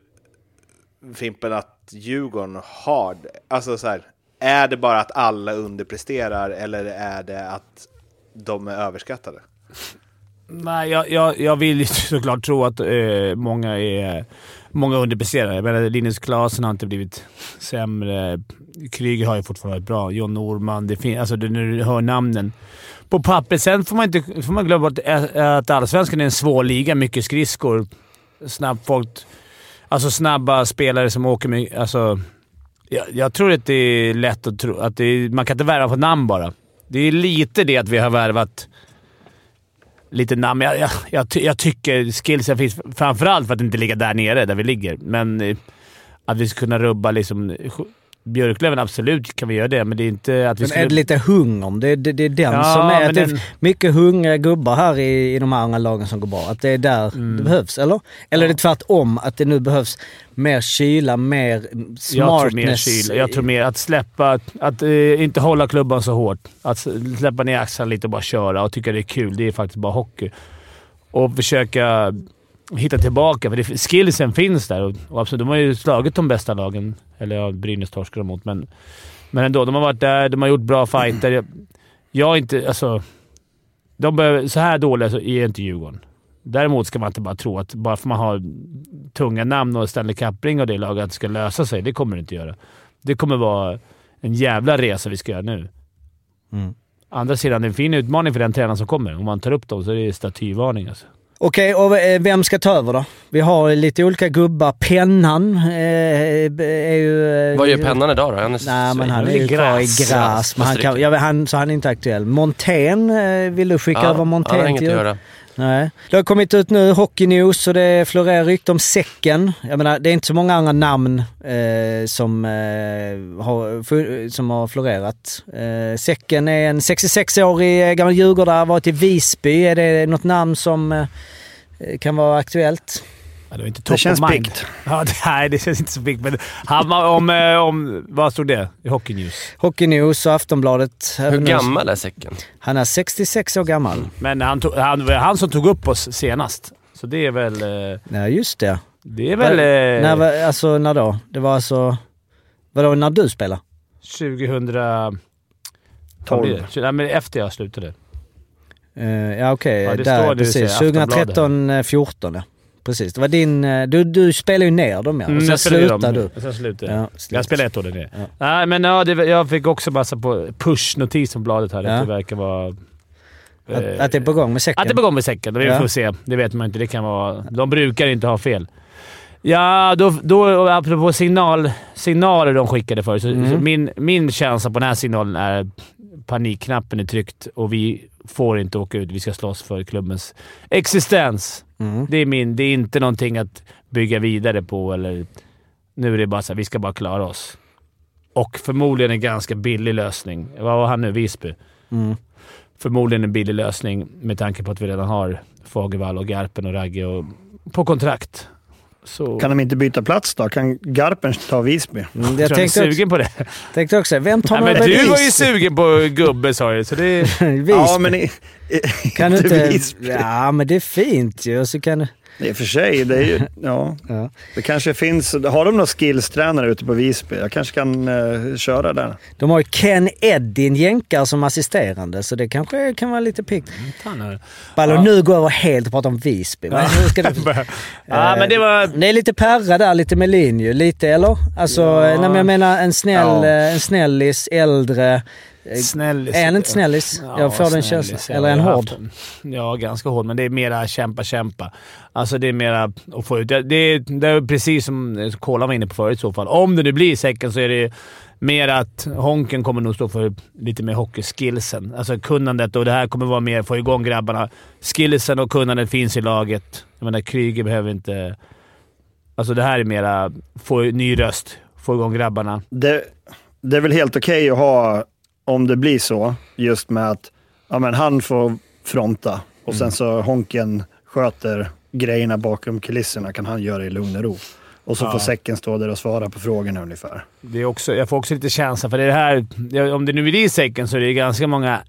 Fimpen att Djurgården har det? Alltså så här, är det bara att alla underpresterar eller är det att de är överskattade? Nej, jag, jag, jag vill ju såklart tro att eh, många är många underpresterade. Jag menar, Linus Klasen har inte blivit sämre. Kryger har ju fortfarande varit bra. John Norman. Det fin- alltså, när du hör namnen på pappret. Sen får man inte får man glömma bort att Allsvenskan är en svår liga. Mycket skridskor. Snabb folk. Alltså snabba spelare som åker med... Alltså, jag, jag tror att det är lätt att tro att det är, man kan inte värva på namn bara. Det är lite det att vi har värvat lite namn. Jag, jag, jag, ty- jag tycker skillsen finns framförallt för att inte ligga där nere där vi ligger. Men eh, att vi ska kunna rubba liksom... Björklöven, absolut kan vi göra det, men det är inte att vi Men skulle... är det lite hunger? Det, det, det är den Ja, som är... den- mycket hungriga gubbar här i, i de andra lagen som går bra. Att det är där Mm. det behövs, eller? Eller är det tvärtom? Att det nu behövs mer kyla, mer smartness? Jag tror mer kyla. Jag tror mer att släppa... Att, att eh, inte hålla klubban så hårt. Att släppa ner axlarna lite och bara köra och tycka det är kul. Det är faktiskt bara hockey. Och försöka hitta tillbaka, för det, skillsen finns där. Och, och absolut, de har ju slagit de bästa lagen. Eller ja, Brynäs torskade de mot, men, men ändå. De har varit där, de har gjort bra fighter. Jag, jag är inte... Alltså, de behöver, så här dåliga så är inte Djurgården. Däremot ska man inte bara tro att bara för man har tunga namn och Stanley Cup-ring och det laget att det ska lösa sig. Det kommer det inte göra. Det kommer vara en jävla resa vi ska göra nu. Mm. Andra sidan, det är en fin utmaning för den tränaren som kommer. Om man tar upp dem så är det statyvarning alltså. Okej, och eh, vem ska ta över då? Vi har lite olika gubbar. Pennan eh, är ju... eh, Vad gör pennan idag då? Han är Nej, men han är ju kvar i gräs. Men han kan, ja, han, så han är inte aktuell. Montén, eh, vill du skicka ja, över han har Montén inget till att göra. Nej. Det har kommit ut nu Hockey News och det florerar rykte om Säcken. Jag menar, det är inte så många andra namn eh, som, eh, har, som har florerat. Eh, Säcken är en 66-årig eh, gammal djurgårdare, varit i Visby. Är det något namn som eh, kan vara aktuellt? Ja, det var inte top det känns piggt. Ja, nej, det känns inte så piggt. Men han, var om, eh, om, vad stod det i Hockey News? Hockey News och Aftonbladet. Hur gammal är Säcken? Han är 66 år gammal. Men han, tog, han, han som tog upp oss senast, så det är väl... Eh, nej, just det. Det är väl... Eh, var, när, alltså, när då? Det var alltså... Vadå, när du spelade? 2012. Nej, men efter jag slutade. Uh, ja, okej. Okay. Ja, Där, precis. 2013-14. Precis, det var din... eh, Du, du spelade ju ner dem ja. Och sen Mm, slutade du. Sen slutade Ja, jag. slut. Jag spelade ett år där nere. Ja. Nej, men ja, det, jag fick också massa på push-notis från bladet här. Ja. Att det verkar vara... Att, eh, att det är på gång med säcken? Att det är på gång med säcken. Vi Ja. får se. Det vet man inte. Det kan vara... De brukar inte ha fel. Ja, då, då apropå signal, signaler de skickade förut. Så, Mm. så min, min känsla på den här signalen är panikknappen är tryckt och vi får inte åka ut. Vi ska slåss för klubbens existens. Mm. Det är, min, det är inte någonting att bygga vidare på eller... Nu är det bara så här, vi ska bara klara oss. Och förmodligen en ganska billig lösning. Vad var han nu? Visby? Mm. Förmodligen en billig lösning med tanke på att vi redan har Fagervall och Garpen och Ragge och, på kontrakt. Så Kan de inte byta plats då? Kan Garpen ta Visby? Mm, jag Jag tror jag är tänkte också, sugen på det. tänkte också, vem tar Nej, men du var ju Visby? sugen på gubbe sa du, så det... Visby. Ja, men i, i, kan inte. Visby. Ja, men det är fint ju. Så kan. I och för sig, det är ju... Ja. Ja. Det kanske finns... Har de några skillstränare ute på Visby? Jag kanske kan eh, köra där. De har ju Ken Eddin jänkar som assisterande, så det kanske kan vara lite piggt. Ballo, nu går jag över helt och pratar om Visby. Men nu ska det... ja, men det var... Det är lite perra där, lite med linje. Lite, eller? Alltså, nej, men jag menar en snäll, Ja. eh, en snällis, äldre. Eh, Snällis. Är han inte snällis? jag får den känslan. ja. Eller är han hård? en- Ja, ganska hård, men det är mera kämpa, kämpa. Alltså det är mera att få ut... Det det är, det är precis som Kola var inne på förut i så fall. Om det nu blir säcken så är det mer att Honken kommer nog stå för lite mer hockeyskillsen. Alltså kunnandet och det här kommer vara mer få igång grabbarna. Skillsen och kunnandet finns i laget. Jag menar, Kryger behöver inte... Alltså det här är mera få ny röst, få igång grabbarna. Det, det är väl helt okej att ha, om det blir så, just med att ja, men han får fronta och Mm. sen så Honken sköter grejerna bakom kulisserna kan han göra i lugn och ro. Och så Ja. får säcken stå där och svara på frågorna ungefär. Det är också, jag får också lite känsla för det här... Om det nu blir säcken så är det ganska många...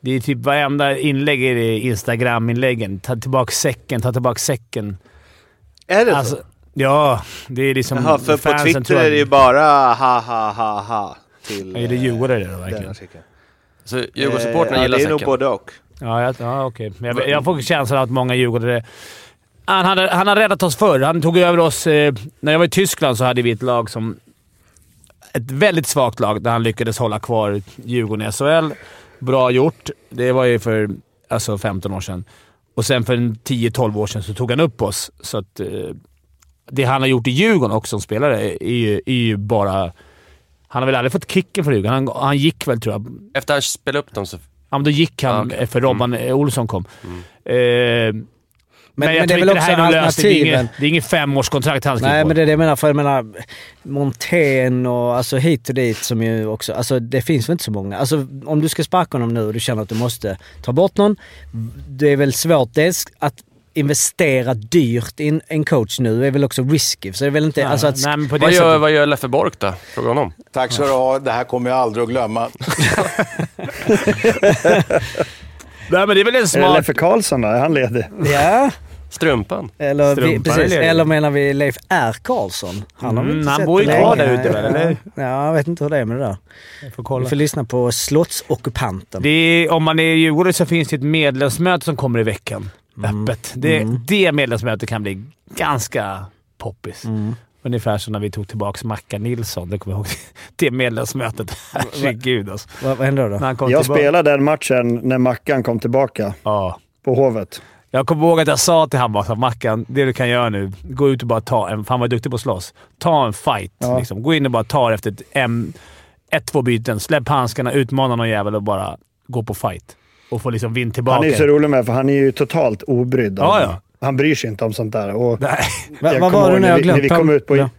Det är typ varenda inlägg är det Instagram-inläggen. Ta tillbaka säcken, ta tillbaka säcken. Är det Alltså, så? ja, det är liksom... Jaha, för på Twitter att- är det ju bara ha ha ha ha till är det eh, djurgårdare då den verkligen? Så Djurgårdssupportrarna Eh, gillar ja, Det är nog säcken. både och. Ja, jag, ja okej. Men Jag, jag får känslan av att många djurgårdare... Han, hade, han har räddat oss förr. Han tog över oss... Eh, när jag var i Tyskland så hade vi ett lag som... Ett väldigt svagt lag där han lyckades hålla kvar Djurgården i SHL. Bra gjort. Det var ju för alltså 15 år sedan. Och sen för en 10-12 år sedan så tog han upp oss. Så att, eh, det han har gjort i Djurgården också som spelare är ju, är ju bara... Han har väl aldrig fått kicken för Djurgården. Han, han gick väl, tror jag. Efter att han spelade upp dem så... Ja, men då gick han Ja, okej. för Robban Olsson kom. Eh, men, men jag det är tror väl inte det här är lösning. Det är inget, alternativen. det är inget femårskontrakt han skriver Nej på. men det är det jag menar, för jag menar Montén och alltså hit och dit som ju också, alltså det finns väl inte så många. Alltså om du ska sparka honom nu och du känner att du måste ta bort någon. Det är väl svårt dels att investera dyrt i en, en coach nu, är väl också risky. Så det är väl inte, Nej, alltså att, nej, Vad gör, sättet. vad gör Leffe Bork då? Fråga honom. Tack så du ha. Det här kommer jag aldrig att glömma. Nej, men det är väl en Är det smart... Leffe Karlsson då? Är han ledig? ja. Strumpan. Eller, vi, Strumpan precis, är ledig. eller menar vi Leif R. Karlsson? Han har vi Mm, inte han sett bor ju kvar där ute väl, eller? Ja, jag vet inte hur det är med det där. Jag får Vi kolla. får lyssna på Slottsockupanten. Är, om man är i Djurgården så finns det ett medlemsmöte som kommer i veckan. Öppet. Det, det medlemsmötet kan bli ganska poppis. Ungefär som när vi tog tillbaka Mackan Nilsson. Det kommer jag ihåg. Det medlemsmötet. Herregud alltså. Vad, vad hände då? Jag tillbaka. spelade den matchen när Mackan kom tillbaka Ja. på Hovet. Jag kommer ihåg att jag sa till honom så, Mackan, det du kan göra nu, gå ut och bara ta en... För han var duktig på att slåss. Ta en fight. Ja. Liksom. Gå in och bara ta efter ett, ett, två byten. Släpp handskarna, utmana någon jävel och bara gå på fight. Och få liksom vind tillbaka. Han är ju så rolig med för han är ju totalt obrydd. Ja, ja. Han bryr sig inte om sånt där. Och Nej. Jag vad var det när jag vi- när vi kom ut på- Ja.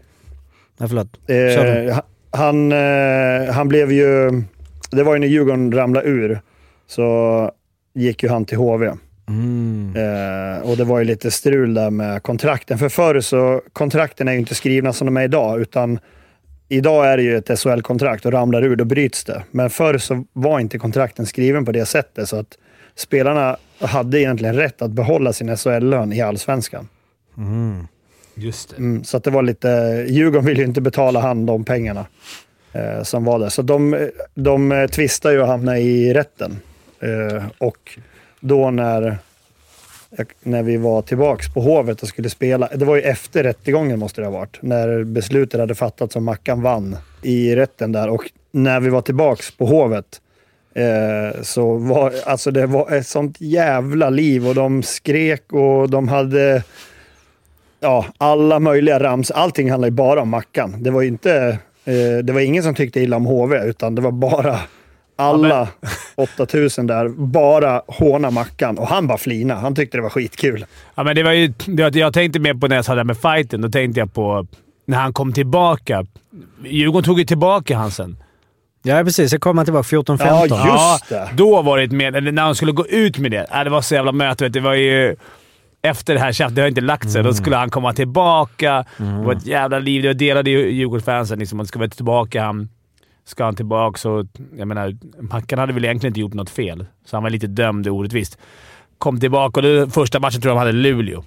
Nej, förlåt. Eh, han, eh, han blev ju... Det var ju när Djurgården ramlade ur, så gick ju han till HV. Mm. Eh, och det var ju lite strul där med kontrakten. För förr så, kontrakten är ju inte skrivna som de är idag, utan idag är det ju ett SHL-kontrakt och ramlar ur, då bryts det. Men förr så var inte kontrakten skriven på det sättet, så att spelarna hade egentligen rätt att behålla sin SHL-lön i Allsvenskan. Just det. Mm, så att det var lite... Djurgården ville ju inte betala han de pengarna eh, som var där. Så de, de tvistade ju och hamnade i rätten. Eh, och då när, när vi var tillbaks på Hovet och skulle spela, det var ju efter rättegången måste det ha varit, när beslutet hade fattats och Mackan vann i rätten där. Och när vi var tillbaks på Hovet eh, så var alltså det var ett sånt jävla liv och de skrek och de hade ja, alla möjliga rams. Allting handlade ju bara om Mackan. Det var ju inte, eh, det var ingen som tyckte illa om HV, utan det var bara alla 8000 där bara håna Mackan. Och han bara flina. Han tyckte det var skitkul. Ja, men det var ju, det, jag tänkte mer på när jag sa det här med fighten. Då tänkte jag på när han kom tillbaka. Djurgården tog ju tillbaka han sen. Ja, precis. Jag kommer tillbaka 14-15. Ja, just det. Då var det ett med, eller när han skulle gå ut med det. Ja, det var så jävla möte. vet du. Det var ju... Efter det här tjafset, det har inte lagt sig. Då skulle han komma tillbaka. Det var ett jävla liv. Det delade ju Djurgårdsfansen. Liksom, man ska vara tillbaka. Han, ska han tillbaka så... Jag menar, Mackan hade väl egentligen inte gjort något fel, så han var lite dömd orättvist. Kom tillbaka och det, första matchen tror jag de hade Luleå.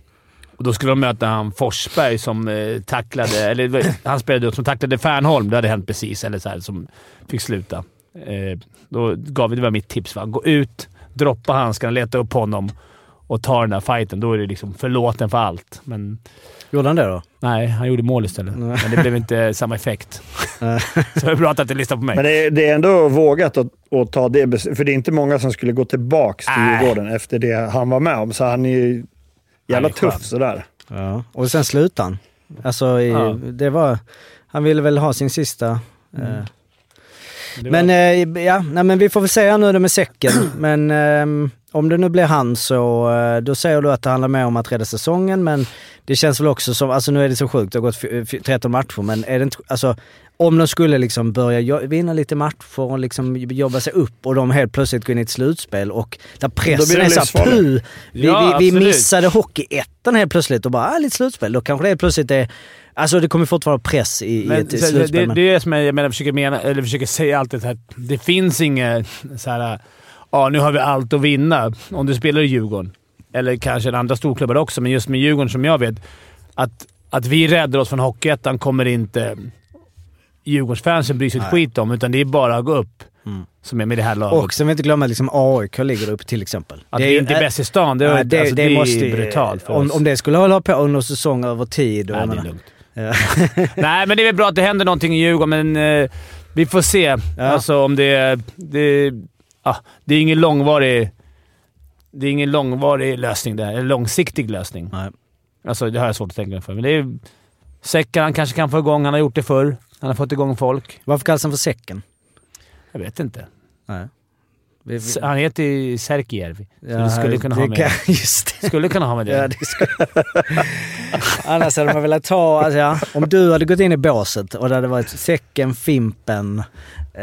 Och då skulle de möta han Forsberg som eh, tacklade... Eller han spelade upp som tacklade Fernholm. Det hade hänt precis. Eller så här, som fick sluta. Eh, då gav vi, det var mitt tips. Va? Gå ut, droppa handskarna, leta upp honom och ta den där fighten. Då är det liksom förlåten för allt. Men Gjorde han det då? nej, han gjorde mål istället. Men det blev inte samma effekt. så det är bra att du lyssnar på mig. Men det är, det är ändå vågat att, att ta det. För det är inte många som skulle gå tillbaka till. Djurgården efter det han var med om. Så han är ju jävla är skön. tuff sådär. Ja. Och sen slutade han. Alltså, i, Ja. det var... Han ville väl ha sin sista... Eh. Det var- Men eh, ja, nej, men vi får väl säga nu det med säcken. men ehm, om det nu blir han så, eh, då säger du att det handlar mer om att rädda säsongen. Men det känns väl också som, alltså nu är det så sjukt, det har gått f- f- 13 matcher, men är det inte, alltså om de skulle liksom börja vinna lite matcher och liksom jobba sig upp och de helt plötsligt går in i ett slutspel och där pressen det är såhär puh, vi, Ja, vi, vi missade hockeyettan helt plötsligt och bara, ah, lite slutspel. Då kanske det helt plötsligt är, alltså det kommer fortfarande vara press i, i Men ett så- slutspel. det, men- det är det som jag, jag menar, försöker, mena, eller försöker säga alltid. Här, det finns inget så här, ja nu har vi allt att vinna om du spelar i Djurgården. Eller kanske andra storklubbar också, men just med Djurgården som jag vet. Att, att vi räddar oss från Hockeyettan kommer inte Djurgårdsfansen bryr sig ett skit om, utan det är bara att gå upp Mm. som är med det här laget. Och sen vi inte glömma att liksom AIK ligger uppe till exempel. att vi inte är bäst i stan, det, är- Nej, det, alltså, det, det är måste, brutalt för om, oss. om det skulle hålla på under säsong över tid. Nej, det är lugnt. Ja. Nej, men det är väl bra att det händer någonting i Djurgården, men eh, vi får se. Alltså om det är... Det, ah, det är ingen långvarig... Det är ingen långvarig lösning där. Eller långsiktig lösning. Nej. Alltså, det har jag svårt att tänka mig för. Men det är... Säcken han kanske kan få igång. Han har gjort det förr. Han har fått igång folk. Varför kallas han för Säcken? Jag vet inte. Nej. Vi, vi, Han heter ju Särkijärvi. Ja, det skulle kunna ha det med kan- Just det. Skulle kunna ha med det. Ja, det ska... Annars hade man velat ta, alltså, ja, om du hade gått in i båset och det hade varit Säcken, Fimpen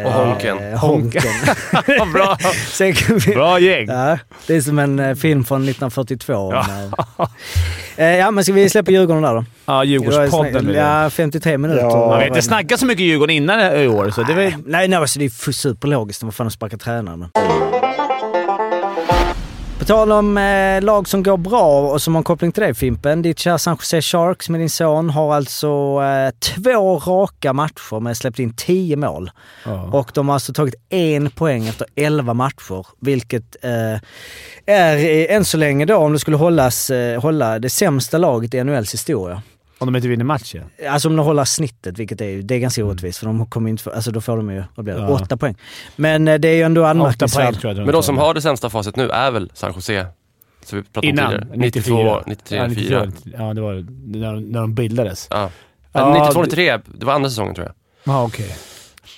Och Honken. Eh, honken. bra, Fim- bra gäng! Ja, det är som en eh, film från 1942. Ja. Med, eh, ja, men ska vi släppa Djurgården där då? Ja, Djurgårdspodden. Ja, 53 minuter. Ja. Man har inte det? snackat så mycket Djurgården innan i år, så det väl... Nej, nej alltså det är superlogiskt. Vad fan att sparka tränaren. På tal om eh, lag som går bra och som har en koppling till dig Fimpen. Ditt kära San Jose Sharks med din son har alltså eh, två raka matcher med släppt in 10 mål. Och de har alltså tagit en poäng efter 11 matcher. Vilket eh, är än så länge då, om det skulle hållas, eh, hålla det sämsta laget i NHLs historia. Om de inte vinner matchen. Alltså om de håller snittet, vilket är, det är ganska orättvist för de kommer inte få, alltså då får de ju, vad blir det, Mm. Ja. åtta poäng. Men eh, det är ju ändå Åtta poäng anmärkningsvärt. tror jag Men de som har det sämsta facit nu är väl San Jose? Så vi pratade om Innan? tidigare. 94. 92, 93, ja, 94. 94. Ja, det var när, när de bildades. Ja. Ja, Men 92, 93, det var andra säsongen tror jag. Ja, okej.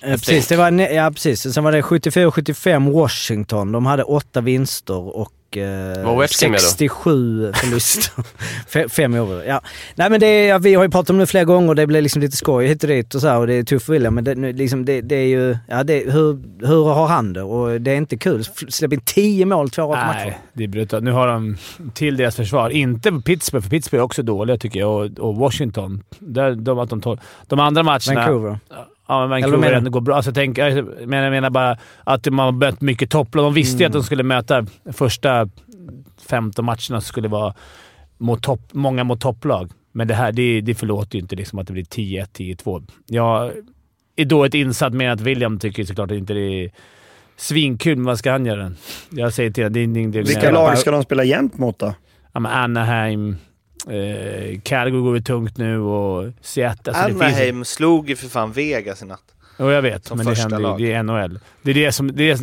Eh, precis, det var, ja precis. Sen var det 74-75 Washington. De hade åtta vinster och eh, med då? 67 förluster. Fe- Fem år. Ja. Nej men det är, ja, vi har ju pratat om det flera gånger och det blir liksom lite skoj hit och dit och så här, och det är tufft för William. Men det, liksom, det, det är ju, ja det, hur, hur har han det? Och det är inte kul. Släpp in 10 mål två raka matcher. Nej, det är brutalt. Nu har de till deras försvar, inte Pittsburgh, för Pittsburgh är också dåliga tycker jag, och, och Washington. Där, de, att de, tog, de andra matcherna... Vancouver. Ja, men Eller Vancouver ändå går bra. Alltså, tänk, jag, menar, jag menar bara att de har mött mycket topplag. De visste ju att de skulle möta första 15 matcherna skulle vara mot topp, många mot topplag. Men det här det, det förlåter ju inte liksom att det blir 10-1, 10-2. Jag är då ett insatt med att William tycker såklart att inte det är svinkul, men vad ska han göra? Jag säger till honom, det är det är Vilka lag ska de spela jämt mot då? Ja, men Anaheim, eh, Calgary går ju tungt nu och Seattle. Alltså, det finns- Anaheim slog ju för fan Vegas i natt. Jo, jag vet. Som men det händer ju. Det är NHL. Det, är det, som, det, är,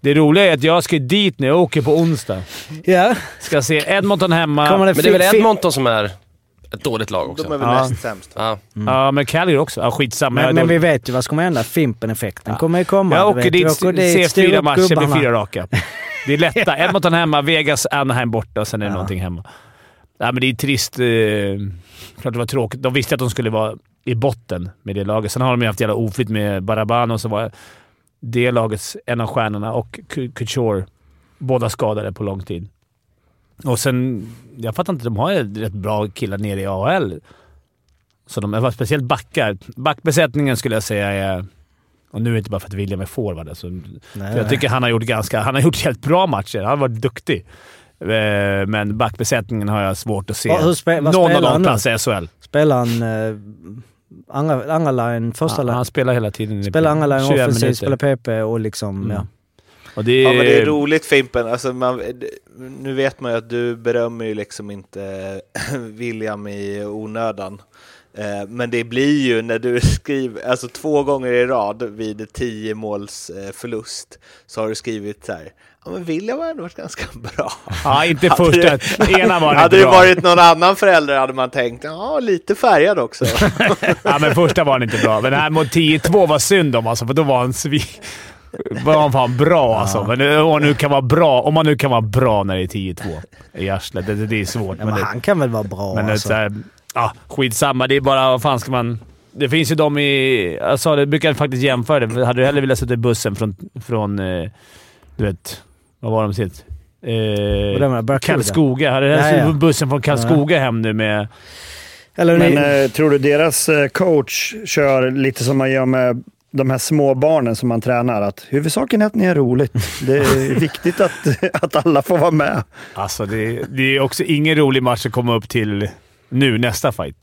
det roliga är att jag ska dit nu. Jag åker på onsdag. Ja. Ska se Edmonton hemma. Men det är väl Edmonton som är ett dåligt lag också? De är väl Ja. näst sämst. Ja. Ja, men Calgary också. Ja, skitsamma. Men, men vi vet ju vad som kommer hända. Fimpen-effekten kommer ju komma. jag åker dit, åker dit, ser fyra matcher, blir fyra raka. Det är lätta. Edmonton hemma, Vegas, Anaheim borta och sen är det Ja. någonting hemma. Ja, men det är trist. Eh, klart det var tråkigt. De visste att de skulle vara i botten med det laget. Sen har de ju haft jävla oflyt med Barabano som var det lagets en av stjärnorna och Couture. Båda skadade på lång tid. Och sen... Jag fattar inte. De har ju rätt bra killar nere i AHL. Så de, speciellt backar. Backbesättningen skulle jag säga är... Och nu är det inte bara för att William är forward. Alltså, Nej, jag tycker han har gjort ganska... Han har gjort helt bra matcher. Han har varit duktig. Eh, Men backbesättningen har jag svårt att se. Hur spe- Någon av dem platsar i SHL. Spelar han eh, andra, andra line, första Han, line? han spelar hela tiden. i Spelar andra line 21 offensivt, spelar PP och liksom, Mm. ja. Och det är, Ja men det är roligt Fimpen, alltså man, nu vet man ju att du berömmer ju liksom inte William i onödan. Eh, Men det blir ju när du skriver, alltså två gånger i rad vid 10 måls eh, förlust så har du skrivit så här. Ja men William har ändå varit ganska bra. Ja, inte Hade första. det- Ena var Hade inte det bra. varit någon annan förälder hade man tänkt, ja lite färgad också. Ja, men första var han inte bra. Men det här mot 10-2 var synd om alltså, för då var han svi... var han fan bra alltså. Men det- om nu kan vara bra, om man nu kan vara bra när det är 10-2 i arslet. Det, det är svårt. ja men men det, han kan väl vara bra Men det, är alltså. så här, ja, skitsamma. Det är bara... Vad fan ska man... Det finns ju de i... Sa det, jag brukar faktiskt jämföra det. Hade du hellre velat sitta i bussen från... från eh, du vet... Vad var de sitt? Eh? Karlskoga. Hade hellre Ja, ja. bussen från Karlskoga hem nu med... Eller Men ni, eh, tror du deras eh, coach kör lite som man gör med de här små barnen som man tränar? Att huvudsaken är att ni är roligt. Det är viktigt att, att alla får vara med. Alltså, det, det är också ingen rolig match att komma upp till nu, nästa fight.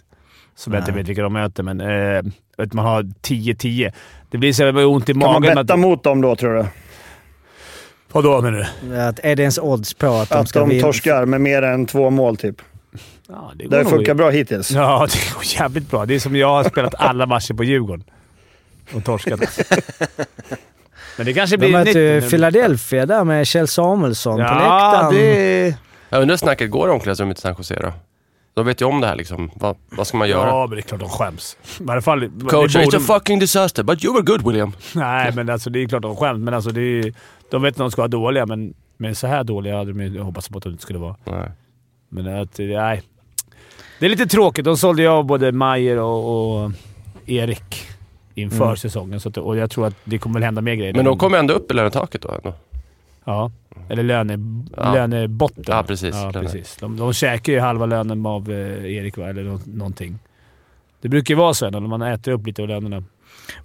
som jag inte vet vilka de möter, men eh, att man har 10-10. Det blir så jävla ont i Kan man magen. betta att, mot dem då, tror du? Vadå menar du? Att, är det ens odds på att de Att ska de vinna? torskar med mer än två mål, typ. Ja, det Det funkat bra hittills. Ja, det går jävligt bra. Det är som jag har spelat alla matcher på Djurgården och torskat. Men det kanske De blir möter ju nytt. Philadelphia där med Kjell Samuelsson på Ja, läktaren. det... Jag undrar hur snacket går i omklädningsrummet i San Jose då? De vet ju om det här liksom. Vad, vad ska man göra? Ja, men det är klart de skäms. I alla fall... Coach, borde- it's a fucking disaster, but you were good William. Nej, men alltså det är klart de skäms. Men alltså det är, de vet att de ska vara dåliga, men, men så här dåliga hade de ju hoppats på att de inte skulle vara. Nej. Men att, nej. Det är lite tråkigt. De sålde ju av både Mayer och, och Erik inför Mm. säsongen. Så att, och jag tror att det kommer väl hända mer grejer. Men de kommer ändå upp i lönetaket då ändå. Ja. Eller löne, Ja. lönebotten. Ja, precis. Ja, Löne. precis. De, de käkar ju halva lönen av eh, Erik, va? eller nå, någonting. Det brukar ju vara så när man äter upp lite av lönerna.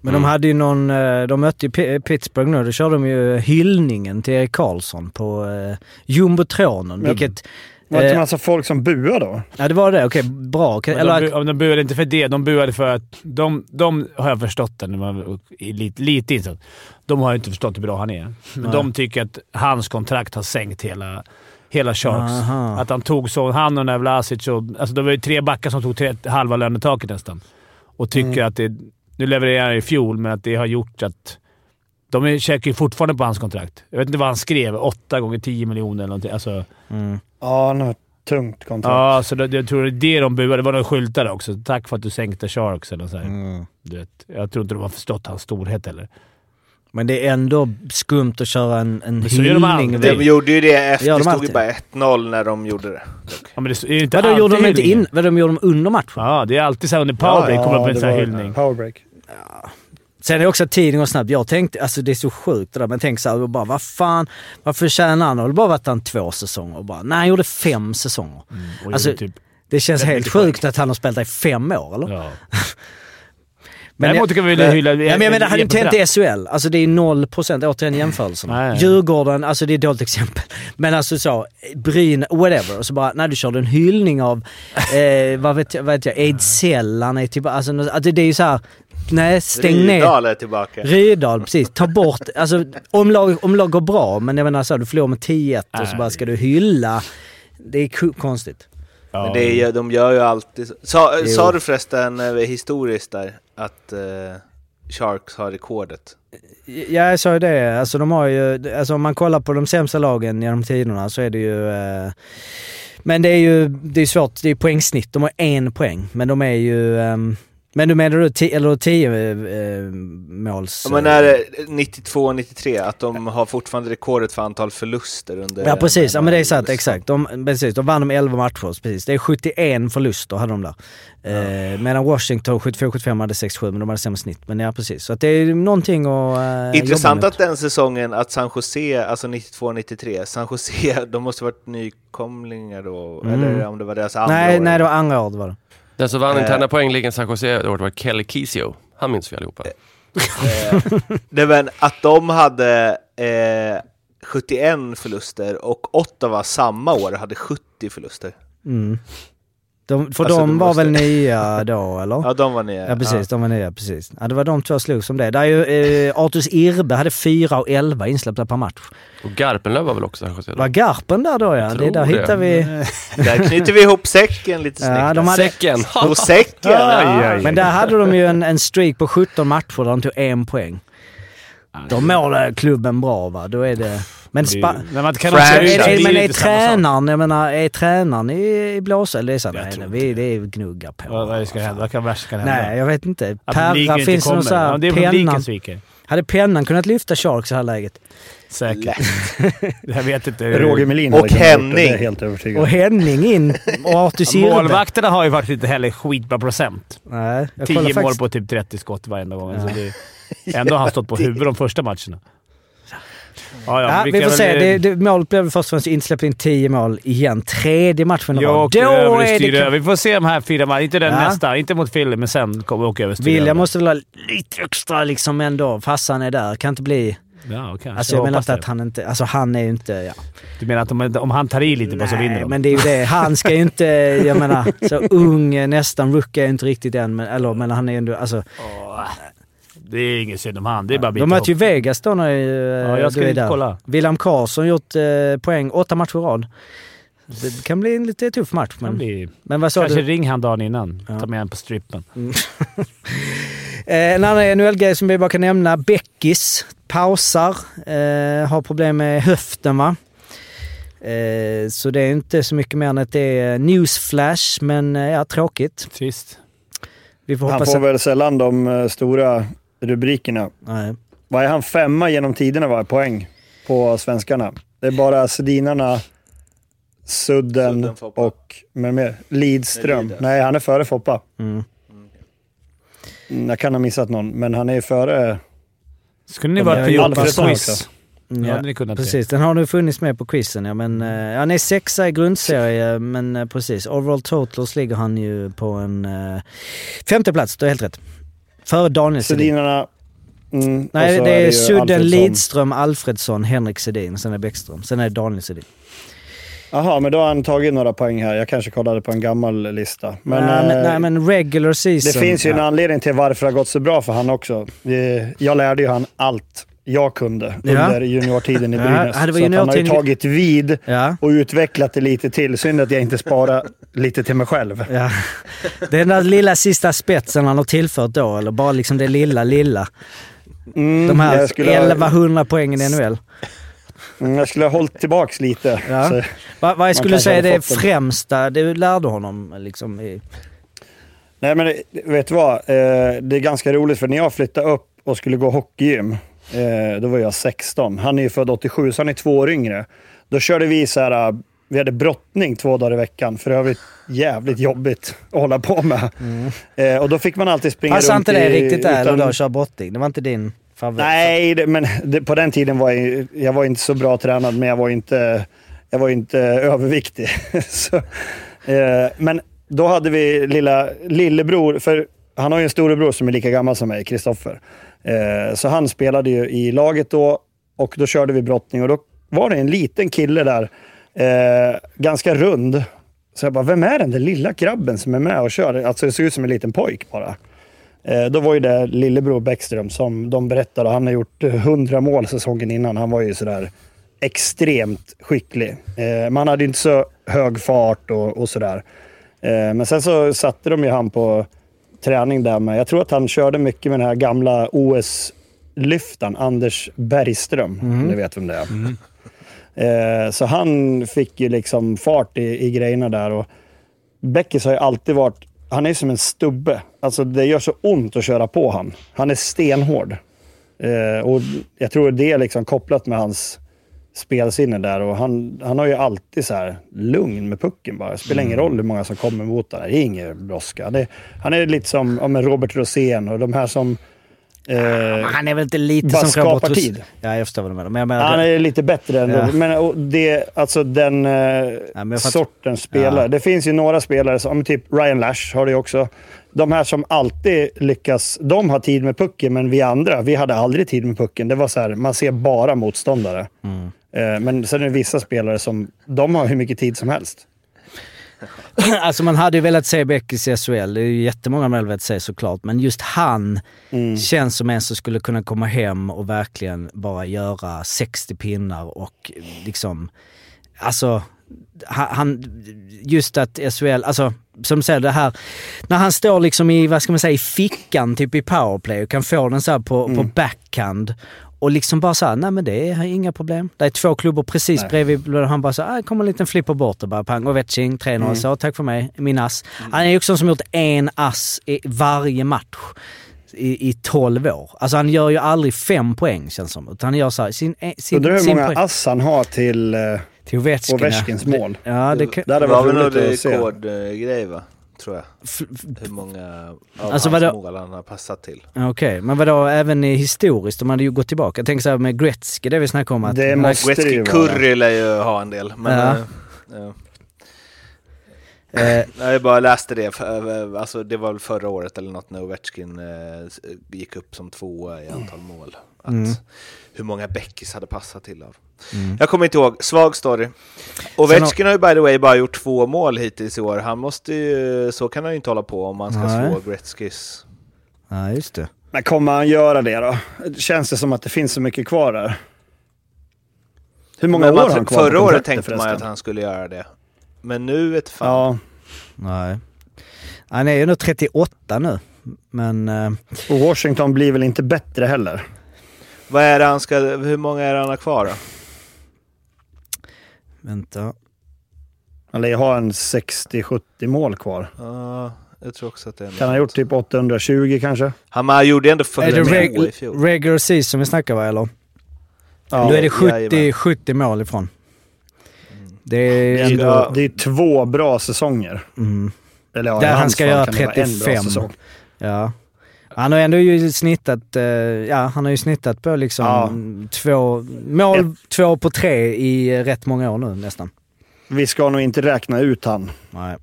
Men de hade ju någon... eh, De mötte ju Pittsburgh nu. Då körde de ju hyllningen till Erik Karlsson på eh, jumbotronen. Men- Vilket... Var det inte Eh, massa folk som buar då? ja, det var det. Okej, bra. Eller de, bu- de buade inte för det. De buade för att... De, de har jag förstått det när man lite, lite insatt. De har ju inte förstått hur bra han är. Men Nej. de tycker att hans kontrakt har sänkt hela, hela Sharks. Aha. Att han tog så... Han och Nevlasic och... Alltså det var ju tre backar som tog tre, halva lönetaket nästan. Och tycker Mm. att det... Nu levererar han i fjol, men att det har gjort att... De är- käkar ju fortfarande på hans kontrakt. Jag vet inte vad han skrev. 8 gånger 10 miljoner eller någonting. Alltså, mm. Ja, han har ett tungt kontrakt. ja, så det, jag tror det är det de buade. Det var några skyltar också. Tack för att du sänkte Sharks eller så här. Mm. Du vet, jag tror inte de har förstått hans storhet heller. Men det är ändå skumt att köra en, en de hyllning. alltid. De gjorde ju det efter. Det de stod ju bara 1-0 när de gjorde det. Ja, men det är inte Vadå, gjorde de inte in, vadå, de gjorde de under matchen? Ja, det är alltid så här under powerbreak Ja, kommer upp en det sån här hyllning. Powerbreak. Sen är det också tiden går snabbt. Jag tänkte, alltså det är så sjukt det där, men tänk så här, bara vad fan, varför tjänar han? Har det bara varit han två säsonger? Och bara, nej, han gjorde fem säsonger. Och Alltså, typ, Det känns helt sjukt att han har spelat i fem år, eller? ja. Men Däremot kan vi väl hylla... ja, men jag menar, det hade inte hänt det. SHL. Alltså det är noll procent, återigen jämförelserna. Nej. Djurgården, alltså det är ett dåligt exempel. Men alltså så, Bryn, whatever. Och så bara, när du körde en hyllning av, eh, vad vet jag, vad vet jag Ejdsell, han är tillbaka. Alltså, alltså det är ju så här, nej stäng ner. Rydal är tillbaka. Rydal, precis. Ta bort, alltså om lag, om lag går bra, men jag menar så här, du förlorar med 10-1 och så bara ska du hylla. Det är konstigt. Ja. Men det är, de gör ju alltid så. Sa, Jo. sa du förresten eh, historiskt där att eh, Sharks har rekordet? Ja, jag sa ju det. Alltså de har ju, alltså om man kollar på de sämsta lagen genom tiderna så är det ju... Eh, men det är ju det är svårt, det är poängsnitt. De har en poäng, men de är ju... ehm, men du menar du ti, eller tio eh, måls... Men är det 92-93, att de har fortfarande rekordet för antal förluster under... Ja precis, ja, men det är sant, exakt. De, precis, de vann de 11 matcher, precis. Det är 71 förluster hade de där. Eh, medan Washington 74-75 hade 6-7, men de hade sämre snitt. Men ja precis, så att det är någonting att eh, Intressant att den säsongen, att San Jose, alltså 92-93, San Jose, de måste varit nykomlingar då, Mm. eller om det var deras andra Nej, år. nej det var andra året var det. Den som vann Eh. interna poängligan San Jose det året var Kelly Kisio. Han minns vi allihopa. Eh, det var att de hade eh, 71 förluster och Ottawa samma år hade 70 förluster. Mm. De, för Alltså, de de var måste- väl nya då, eller? Ja, de var ner. Ja precis, de var nya, precis. Ja, det var de två slogs om det. Där är ju, eh, Artus Irbe hade 4 och 11 insläppta per match. Och Garpenlöv var väl också då? Var Garpen där då ja? Det där det. hittar vi... Där knyter vi ihop säcken lite snyggt. Ja, de hade, Säcken! Och säcken! ja. men där hade de ju en, en streak på 17 matcher där de tog en poäng. De mår klubben bra va? Då är det... Men, spa, Men man kan också... är, det är, men är tränaren, jag menar, är tränaren i, i blåsa? Det är så, Jag nej, nej, vi, det är gnugga på. Vad, vad ska hända? Vad kan värst kan hända? Nej, jag vet inte. Perra, inte finns det någon sån här Ja, det är publiken pennan? sviker. Hade pennan kunnat lyfta Sharks i det här läget? Säkert. jag vet inte. Roger Melin Och Henning. helt övertygad Och. Henning in och Artus Irbe. Målvakterna har ju faktiskt inte heller skitbra procent. Nej, jag 10 kollar mål faktiskt. på typ 30 skott varenda gång. Så det, ändå har han stått på huvudet de första matcherna. Ja, Ja, vi får se. Det, det, målet blev först och främst insläppt in 10 mål igen. Tredje matchen i rad. Då är det... över. Vi får se de här fyra matcherna. Inte den Ja. nästa, inte mot Philly, men sen kommer vi åka över och styra William måste väl ha lite extra liksom ändå. Farsan är där. Kan inte bli... Ja, kanske. Alltså jag, Jag menar inte att han inte... Alltså han är ju inte... Ja. Du menar att om, om han tar i lite bara så vinner Nej, de? men det är ju det. Han ska ju inte... Jag menar, så ung, nästan rookie är inte riktigt än. Men, eller, men han är ju ändå... Alltså, Åh, det är inget synd om han. Det är bara de möter ju. Vegas då när eh, Ja, jag ska du är där. kolla. William Karlsson gjort eh, poäng åtta matcher i rad. Det kan bli en lite tuff match. Men, bli... men vad sa Kanske du? ring han dagen innan. Ja. Ta med honom på strippen. Eh, en annan NHL-grej som vi bara kan nämna. Beckis pausar. Eh, har problem med höften va? Eh, så det är inte så mycket mer än att det är newsflash, men ja, tråkigt. Trist. Vi får Han får att... väl sällan de stora rubrikerna. Nej. Vad är han femma genom tiderna var poäng på svenskarna? Det är bara Sedinarna, Sudden, Sudden, och med mer, Lidström. Nej, han är före Foppa. Mm. Mm, Jag kan ha missat någon, men han är ju före... Skulle ni varit på Alfredsson quiz? Ja, Ja, hade ni kunnat precis. Den har nu funnits med på quizen ja, men eh, han är sexa i grundserie, men eh, precis. Overall totals ligger han ju på en uh, femte plats, du har helt rätt. Före Daniel Sedin. Sedinarna... Mm, Nej, det är, ju Sudden. Lidström, Alfredsson, Henrik Sedin, sen är Bäckström. Sen är det Daniel Sedin. Jaha, men då har han tagit några poäng här. Jag kanske kollade på en gammal lista. Men, nej, men, eh, nej, men regular season. det finns ju en ja. anledning till varför det har gått så bra för han också. Vi- Jag lärde ju han allt jag kunde Ja. under juniortiden i Brynäs. ja, det så att han har ju tagit vid Ja, och utvecklat det lite till. Synd att jag inte sparar lite till mig själv. ja. Det är den där lilla sista spetsen han har tillfört då, eller bara liksom det lilla, lilla. Mm, De här jag, skulle ha, 1100 poängen i NHL. mm, jag skulle ha hållit tillbaks lite. Ja. Vad, jag skulle kanske säga hade det främsta du lärde honom liksom i... nej men vet du vad? Eh, det är ganska roligt för när jag flyttade upp och skulle gå hockeygym, eh, då var jag 16. Han är ju född 87, så han är två år yngre. Då körde vi så här, eh, vi hade brottning två dagar i veckan. För övrigt jävligt jobbigt att hålla på med. Eh, och då fick man alltid springa Passar runt inte det i, riktigt där utan- då att köra brotting? Det var inte din favorit? Nej, det, men det, på den tiden var jag, jag var inte så bra tränad, men jag var inte, jag var inte överviktig. så, eh, men då hade vi lilla lillebror, för han har ju en storebror som är lika gammal som mig, Kristoffer. Eh, så han spelade ju i laget då och då körde vi brottning och då var det en liten kille där, eh, ganska rund. Så jag bara, vem är den där lilla grabben som är med och kör? Alltså det såg ut som en liten pojk bara. Eh, Då var ju det lillebror Bäckström som de berättade. Han har gjort 100 mål säsongen innan. Han var ju sådär extremt skicklig. Eh, Man hade inte så hög fart och, och sådär. Eh, Men sen så satte de ju han på träning där med. Jag tror att han körde mycket med den här gamla OS-lyftaren, Anders Bergström. Om du vet vem det är. Eh, Så han fick ju liksom fart i, i grejerna där. Och Beckis har ju alltid varit... Han är som en stubbe. Alltså det gör så ont att köra på han. Han är stenhård. Eh, och jag tror det är liksom kopplat med hans spelsinne där. Och han, han har ju alltid så här lugn med pucken bara. Det spelar ingen roll hur många som kommer mot honom. Det är ingen brådska. Det, han är lite som ja, men Robert Rosén och de här som... Eh, Men han är väl inte lite bara som Robert skapar Ros- tid. Ja, jag förstår vad du menar. Men jag menar... Han är lite bättre än Ja. Men och det, alltså den eh, fattar- sortens spelare. Ja. Det finns ju några spelare, som typ Ryan Lash har det ju också. De här som alltid lyckas, de har tid med pucken, men vi andra, vi hade aldrig tid med pucken. Det var så här, man ser bara motståndare. Mm. Eh, men sen är det vissa spelare som, de har hur mycket tid som helst. alltså man hade ju velat se Beckis i SHL. Det är ju jättemånga man hade velat se såklart. Men just han Mm. känns som en som skulle kunna komma hem och verkligen bara göra 60 pinnar och liksom... Alltså, han, just att SHL, alltså som du säger det här, när han står liksom i, vad ska man säga, i fickan typ i powerplay och kan få den så här på, på backhand och liksom bara såhär, nej men det är inga problem. Det är två klubbor precis Nej. bredvid och han bara så här, kommer en liten flipper bort och bara pang och vetching, 3-0 så, tack för mig, min ass. Han är ju också en som gjort en ass i varje match i, i 12 år. Alltså han gör ju aldrig fem poäng känns som, utan han gör så här, sin, eh, sin, Undrar hur sin många poäng. ass han har till eh, Till Ovechkin. Ovechkins mål. Ja, det kan... Det hade Det var varit väl roligt att se. rekordgrej va? Tror jag. Hur många av Alltså, hans mål han har passat till. Okej, men vadå även i historiskt? De hade ju gått tillbaka. Jag tänker så här med Gretzky, det vi snackade om att... Det måste det ju Gretzky vara. Curry lär ju ha en del. Men, Ja. eh, ja. Eh, Jag bara läste det, för, alltså det var väl förra året eller något när Ovechkin eh, gick upp som tvåa i antal mål. Att Mm. Hur många Beckis hade passat till av. Mm. Jag kommer inte ihåg, svag story. Ovechkin har ju by the way bara gjort två mål hittills i år. Han måste ju, så kan han ju inte hålla på om han ska Nej. slå Gretzkys. ja, just det. Men kommer han göra det då? Känns det som att det finns så mycket kvar där? Hur många Men år man, har han kvar förra året tänkte man förresten? att han skulle göra det. Men nu vet fan. Ja, Nej. Han är ju nu 38 nu. Men eh, och Washington blir väl inte bättre heller? Vad är det han ska, hur många är det han har kvar då? Vänta. Han lär ha en 60-70 mål kvar. Ja, jag tror också att det är Kan han ha gjort typ 820 kanske? Han gjorde ändå Är det 42 i reg fjol. regular season vi snackar va eller? Ja, Då är det 70, jajamän. 70 mål ifrån. Det det är ändå... det är två bra säsonger. Mm, Eller ja, i Där han ska göra kan det vara en bra 35. säsong. ja. Han har ändå ju snittat, eh, ja han har ju snittat på liksom Ja. två, mål två på tre i rätt många år nu nästan. Vi ska nog inte räkna ut han. Nej.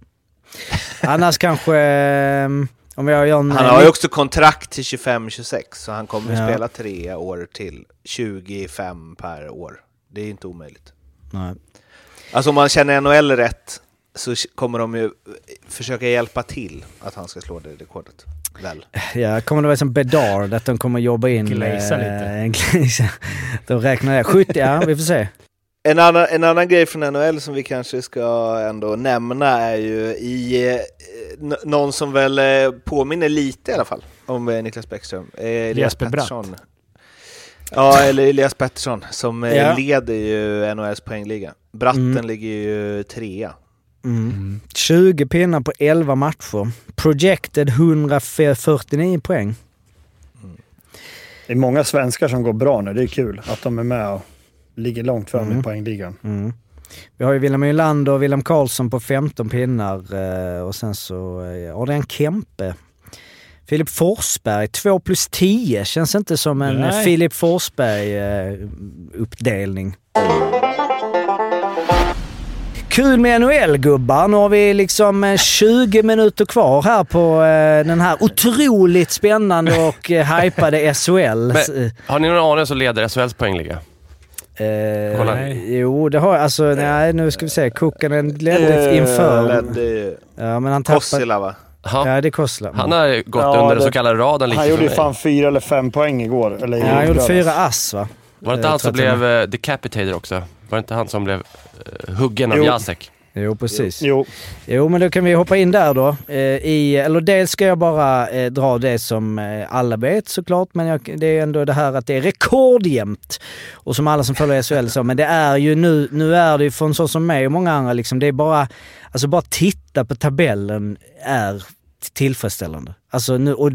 Annars kanske, eh, om jag gör en... Han har ju också kontrakt till 25-26, så han kommer ju Ja. spela tre år till. 25 per år. Det är inte omöjligt. Nej. Alltså om man känner NHL rätt så kommer de ju försöka hjälpa till att han ska slå det rekordet. Väl? Ja, kommer det vara som Bedard, att de kommer jobba in... Glazea eh, lite. glaze. De räknar det. 70, ja vi får se. En annan, en annan grej från NHL som vi kanske ska ändå nämna är ju i eh, någon som väl eh, påminner lite i alla fall om eh, Niklas Bäckström. Eh, Elias. Pettersson. Ja, eller Elias Pettersson som eh, Ja. leder ju NHLs poängliga. Bratten Mm. ligger ju trea. Mm. 20 pinnar på 11 matcher. Projected 149 poäng. Det är många svenskar som går bra nu. Det är kul att de är med och ligger långt fram Mm. i poängligan. Mm. Vi har ju William Nylander och William Karlsson på 15 pinnar eh, och sen så eh, Adrian Kempe. Filip Forsberg, 2 plus 10. Känns inte som en. Nej. Filip Forsberg-uppdelning. Kul med NHL gubbar. Nu har vi liksom eh, 20 minuter kvar här på eh, den här otroligt spännande och eh, hypade SHL. Men, har ni någon aning så leder SHLs poängliga? Eh, Kolla. jo, det har jag. Alltså, nej, nu ska vi se. Kukanen ledde Eh, inför. ledde Ja, men han tappade... Kossila va? Ha, Ja, det är Kossla. han har gått Ja, under den så kallade radarn lite Han gjorde ju fan fyra eller fem poäng igår. Eller Ja, han gjorde fyra ass va? Var det inte Eh, han som blev eh, decapitated också? Var det inte han som blev eh, huggen av Jo. Jacek? Jo, precis. Jo, Jo, men då kan vi hoppa in där då. Eh, i, eller dels ska jag bara eh, dra det som eh, alla vet såklart, men jag, det är ändå det här att det är rekordjämnt. Och som alla som följer SHL sa, men det är ju nu, nu är det ju för en sån som mig och många andra liksom, det är bara, alltså bara titta på tabellen är tillfredsställande. Alltså nu, och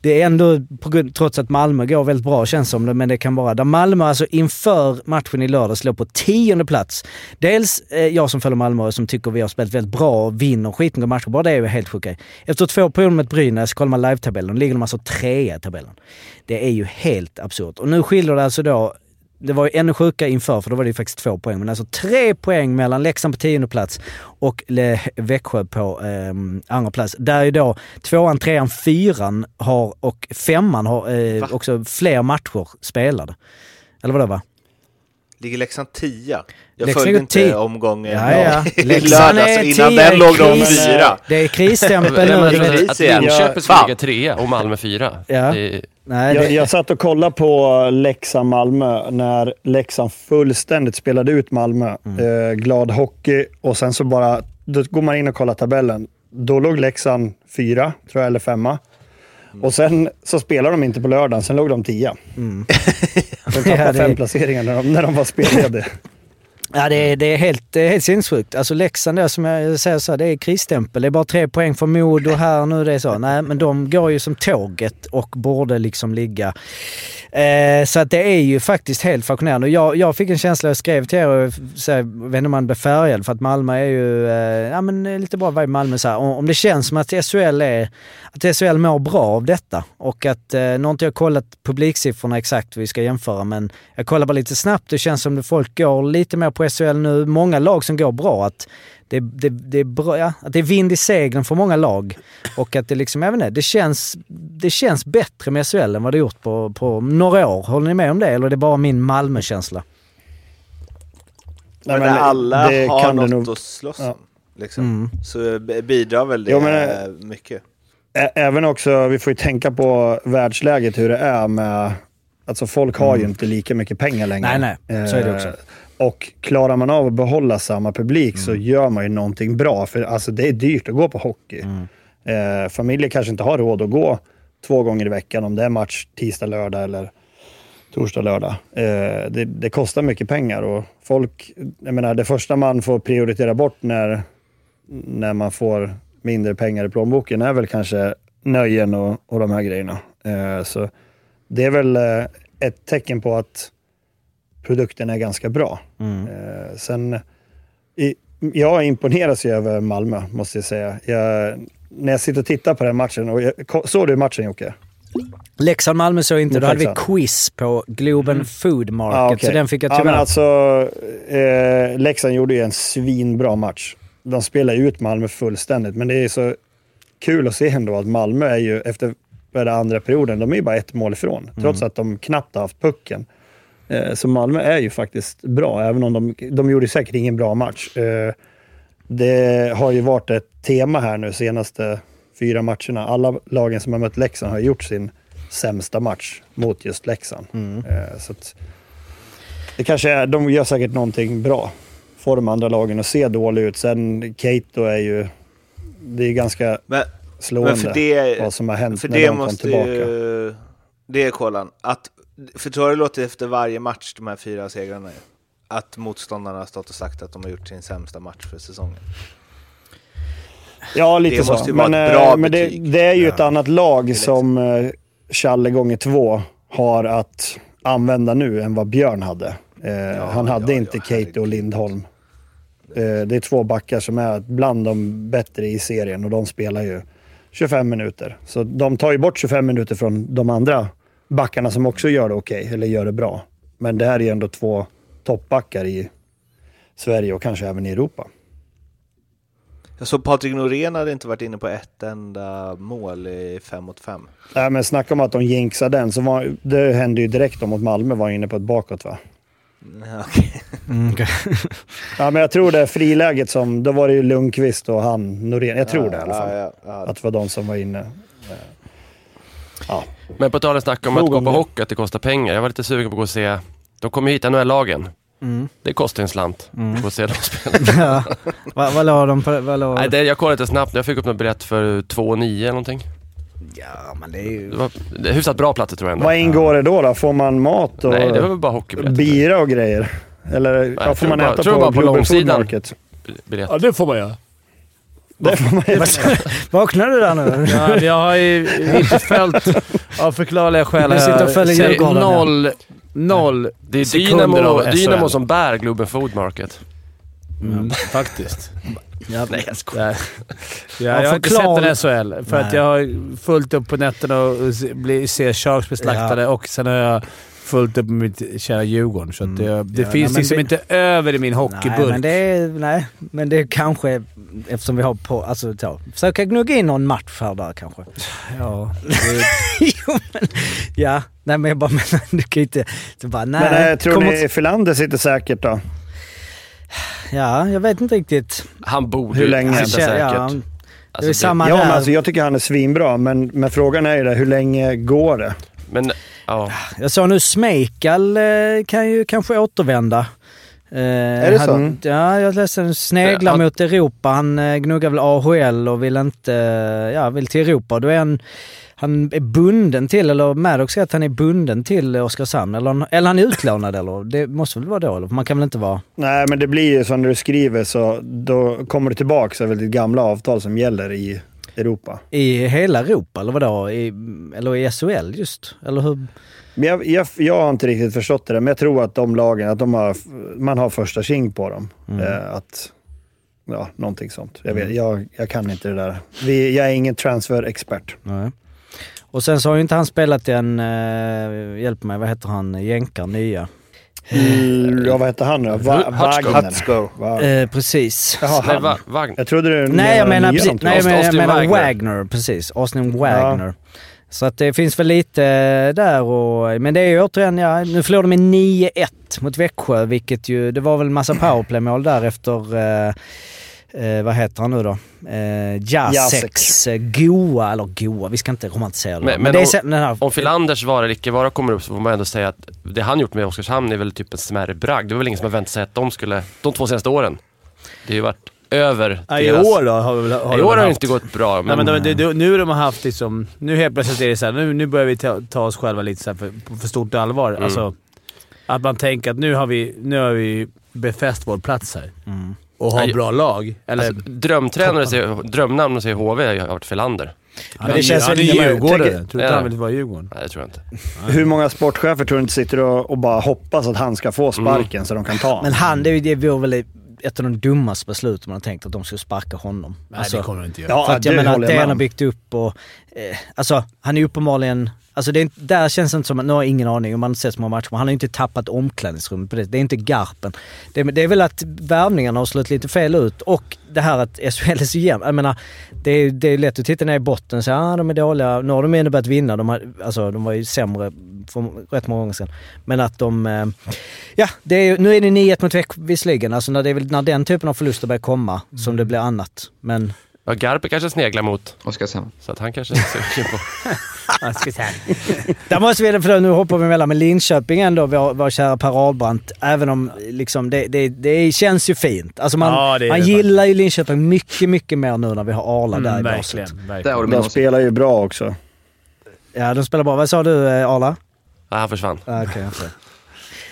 det är ändå, på grund, trots att Malmö går väldigt bra känns som det, men det kan vara där Malmö alltså inför matchen i lördags låg på tionde plats. Dels eh, jag som följer Malmö och som tycker vi har spelat väldigt bra och vinner skitmånga matcher, bara det är ju helt sjukt. Efter två perioder mot Brynäs, kollar man live-tabellen, ligger de alltså trea i tabellen. Det är ju helt absurt. Och nu skiljer det alltså då det var ju ännu sjukare inför för då var det ju faktiskt två poäng. Men alltså tre poäng mellan Leksand på tionde plats och Le- Växjö på eh, andra plats. Där ju då tvåan, trean, fyran har, och femman har eh, också fler matcher spelade. Eller vadå va? Ligger Leksand tia? Jag Leksand följde inte tio. omgången Ja, ja. i lördags, är innan den låg de kris. fyra. Det är krisstämpel nu. jag Det- trodde att igen. Linköping Fan. skulle ligga trea och Malmö fyra. Ja. Det, Nej, jag, det, jag satt och kollade på Leksand-Malmö när Leksand fullständigt spelade ut Malmö. Mm. Eh, glad hockey och sen så bara, då går man in och kollar tabellen. Då låg Leksand fyra, tror jag, eller femma. Mm. Och sen så spelade de inte på lördagen, sen låg de tia. Mm. De tappade fem placeringar när de, när de var spellediga. Ja, det är, det är helt, helt sinnessjukt. Alltså Leksand där, som jag säger så, här, det är krisstämpel. Det är bara tre poäng för Modo här nu. Det är så. Nej, men de går ju som tåget och borde liksom ligga. Eh, så att det är ju faktiskt helt fascinerande. Jag, jag fick en känsla, jag skrev till er och så här, jag vet inte om man blir färgad för att Malmö är ju, eh, ja men lite bra vibe Malmö så här. Om om det känns som att SHL är, att SHL mår bra av detta och att, eh, nu har inte jag kollat publiksiffrorna exakt vi ska jämföra men jag kollar bara lite snabbt. Det känns som att folk går lite mer på på SHL nu, många lag som går bra, att det, det, det, är bra, ja, att det är vind i seglen för många lag. Och att det liksom, vet inte, det känns, det känns bättre med SHL än vad det gjort på, på några år. Håller ni med om det eller är det bara min Malmö-känsla? Men, Nej, när alla det har kan det något nog- att slåss Ja. om, liksom, Mm. så bidrar väl det Jo, men- eh, mycket. Ä- Även också, vi får ju tänka på världsläget, hur det är med... Alltså folk har ju inte lika mycket pengar längre. Mm. Nej, nej. Så är det också. Och klarar man av att behålla samma publik så gör man ju någonting bra. För alltså, det är dyrt att gå på hockey. Mm. Eh, familjer kanske inte har råd att gå två gånger i veckan om det är match tisdag, lördag eller torsdag, lördag. Eh, det, det kostar mycket pengar och folk, jag menar det första man får prioritera bort när, när man får mindre pengar i plånboken är väl kanske nöjen och, och de här grejerna. Eh, så det är väl eh, ett tecken på att produkten är ganska bra. Eh, sen, i, jag imponeras ju över Malmö, måste jag säga. Jag, när jag sitter och tittar på den matchen, och jag, såg du matchen Jocke? Leksand-Malmö så inte, då hade vi quiz på Globen Food Market, Ja, okej. så den fick jag Ja, tyvärr... men alltså, eh, Leksand gjorde ju en svinbra match. De spelar ju ut Malmö fullständigt, men det är så kul att se ändå att Malmö är ju, efter den andra perioden, de är ju bara ett mål ifrån. Trots att de knappt har haft pucken. Eh, så Malmö är ju faktiskt bra, även om de, de gjorde säkert ingen bra match. Eh, det har ju varit ett tema här nu senaste fyra matcherna. Alla lagen som har mött Leksand har gjort sin sämsta match mot just Leksand. Eh, så att, det kanske är, de gör säkert någonting bra. Får de andra lagen att se dåliga ut. Sen Kate då är ju, det är ganska Men, slående men för det, vad som har hänt för när de kom måste tillbaka. ju... Det är kollan. Att, för så har det låtit efter varje match, de här fyra segrarna. Att motståndarna har stått och sagt att de har gjort sin sämsta match för säsongen. Ja, lite det så. måste ju vara men ett bra eh, men det, det är ju ett Ja. annat lag som eh, Challe gånger två har att använda nu än vad Björn hade. Eh, han hade ja, inte ja, Kate och. Lindholm. Eh, det är två backar som är bland de bättre i serien och de spelar ju 25 minuter. Så de tar ju bort 25 minuter från de andra backarna som också gör det okej, eller gör det bra. Men det här är ju ändå två toppbackar i Sverige och kanske även i Europa. Jag såg Patrik Norén hade inte varit inne på ett enda mål i 5 mot 5. Nej, men snacka om att de jinxar den, så var, det hände ju direkt då mot Malmö, var inne på ett bakåt va? Mm, okej. Ja, men jag tror det är friläget som, då var det ju Lundqvist och han, Norén. Jag tror det i alla fall. Ja, ja, ja. Att det var de som var inne. Ja, Men på tal om snack om att gå på det. hockey, att det kostar pengar. Jag var lite sugen på att gå och se. De kommer ju hit, NHL-lagen. Mm. Det kostar en slant att gå och se dem spela. ja. Vad la de på... Vad la... Nej, det, jag kollade lite snabbt. Jag fick upp något biljett för 2,9 eller någonting. Ja, men det är ju... Det var det är hyfsat bra platser tror jag ändå. Vad ingår det då? då? Får man mat och Nej, det var väl bara hockeybiljetter. bira och grejer? Eller ja, jag får man bara- äta tror på bara på långsidan. Market? Biljett. Ja, det får man göra. Det får man äta. Vaknar du där nu? Ja, jag har ju inte följt, av förklarliga skäl, Du sitter och följer Djurgården, ja. noll, noll Det är Dynamo, Dynamo som bär Globen Food Market. Mm, faktiskt. Ja, Nej, jag skojar. Ja. Ja, jag har inte sett en SHL, för att Nej. jag har fullt upp på nätterna och ser Sharks bli slaktade och sen har jag fullt upp med mitt kära Djurgården. Så att det, det Ja, finns nej, liksom det- inte över i min Nej, hockeyburk. men det är, nej, men det är kanske, eftersom vi har på, alltså så, försöka gnugga in någon match här där kanske. Ja, jo men, ja, nej men jag bara menar, du kan ju inte, så bara nej. Men eh, tror kommer ni Filander sitter säkert då? Ja, jag vet inte riktigt. Han borde Hur länge? Ja, säkert. ja, Alltså, det är samma Ja, men där. alltså, jag tycker han är svinbra, men, men frågan är ju det, hur länge går det? Men, ja. Jag sa nu Smejkal eh, kan ju kanske återvända. är det så? Han, ja, jag läste en sneglar Han- mot Europa. Han eh, gnuggar väl AHL och vill inte, ja, vill till Europa. Då är han, han är bunden till, eller Maddox säger att han är bunden till Oskarshamn. Eller, eller han är utlånad eller? Det måste väl vara då? Eller? Man kan väl inte vara... Nej, men det blir ju så när du skriver så då kommer du tillbaka så är väl ditt gamla avtal som gäller i Europa. I hela Europa eller vadå? I, eller i SHL just? Eller hur? Men jag, jag, jag har inte riktigt förstått det där, men jag tror att de lagen, att de har, man har första tjing på dem. Eh, att, ja, någonting sånt. Jag, vet, jag, jag kan inte det där. Vi, jag är ingen transfer-expert. Nej. Och sen så har ju inte han spelat i en, uh, hjälp mig, vad heter han, jänkar, nya? Mm, ja, vad hette han då? Va- Hutchko. Wagner. Va- Eh, precis. Jaha, han. Wagner. Jag trodde det Nej, jag menar, precis, nej, jag menar, jag menar Wagner. Wagner. Precis. Austin Wagner. Så att det finns väl lite där och... Men det är ju återigen, ja, nu förlorade de med 9-1 mot Växjö, vilket ju... Det var väl en massa powerplaymål där efter... Eh, eh, vad heter han nu då? Eh, Jaseks eh, Goa, eller Goa, vi ska inte romantisera det. Men- Men, men det är om- sen- här, Om Filanders vara eller icke vara kommer upp så får man ändå säga att det han gjort med Oskarshamn är väl typ en smärre bragd. Det var väl ingen som har väntat sig att de skulle, de två senaste åren. Det har ju varit över Ja, I deras- år då har, vi har I år har det inte gått bra. Nej, Men, men de, de, de, nu har de haft liksom... Nu helt plötsligt är det så här, nu, nu börjar vi ta, ta oss själva lite så här för, för stort allvar. Mm. Alltså, att man tänker att nu har vi, nu har vi befäst vår plats här. Mm. Och Nej, bra lag. Eller, alltså, drömtränare, säger, drömnamn säger HV har varit Filander. han, det känns han är ju- djurgårdare. tänker- Tror du inte han vill vara Djurgården? Nej, det tror jag inte. Hur många sportchefer tror du inte sitter och, och bara hoppas att han ska få sparken så de kan ta men han, det, det vore väl ett av de dummaste besluten man har tänkt att de skulle sparka honom. Nej, Alltså, det kommer de inte göra. Ja, För att jag menar det han har byggt upp och... Eh, alltså, han är uppenbarligen... Alltså det är där känns det inte som att, nu har jag ingen aning om man har sett så många matcher, men han har ju inte tappat omklädningsrummet på det. Det är inte Garpen. Det, är- det är väl att värvningarna har slått lite fel ut och det här att SHL är så jämnt. Jag menar, det är, det är lätt att titta ner i botten och säga ah, de är dåliga. Nu har de ändå börjat vinna. De, har, alltså, de var ju sämre för rätt många gånger sedan. Men att de... Eh, ja, det är, nu är det 9-1 mot Växjö visserligen. Alltså när, det är väl när den typen av förluster börjar komma som det blir annat. Men Ja, Garpe kanske sneglar mot, Oskarshamn. så att han kanske är sugen på... Där måste vi, för nu hoppar vi emellan, men Linköping ändå, vår, vår kära Per Ahlbrandt, även om liksom, det, det, det känns ju fint. Alltså man, Ja, man det gillar ju Linköping mycket, mycket mer nu när vi har Arla där Mm, i verkligen. Där har verkligen. du min De spelar ju bra också. Ja, de spelar bra. Vad sa du eh, Arla? Nej, han försvann. Ah, okay, jag får.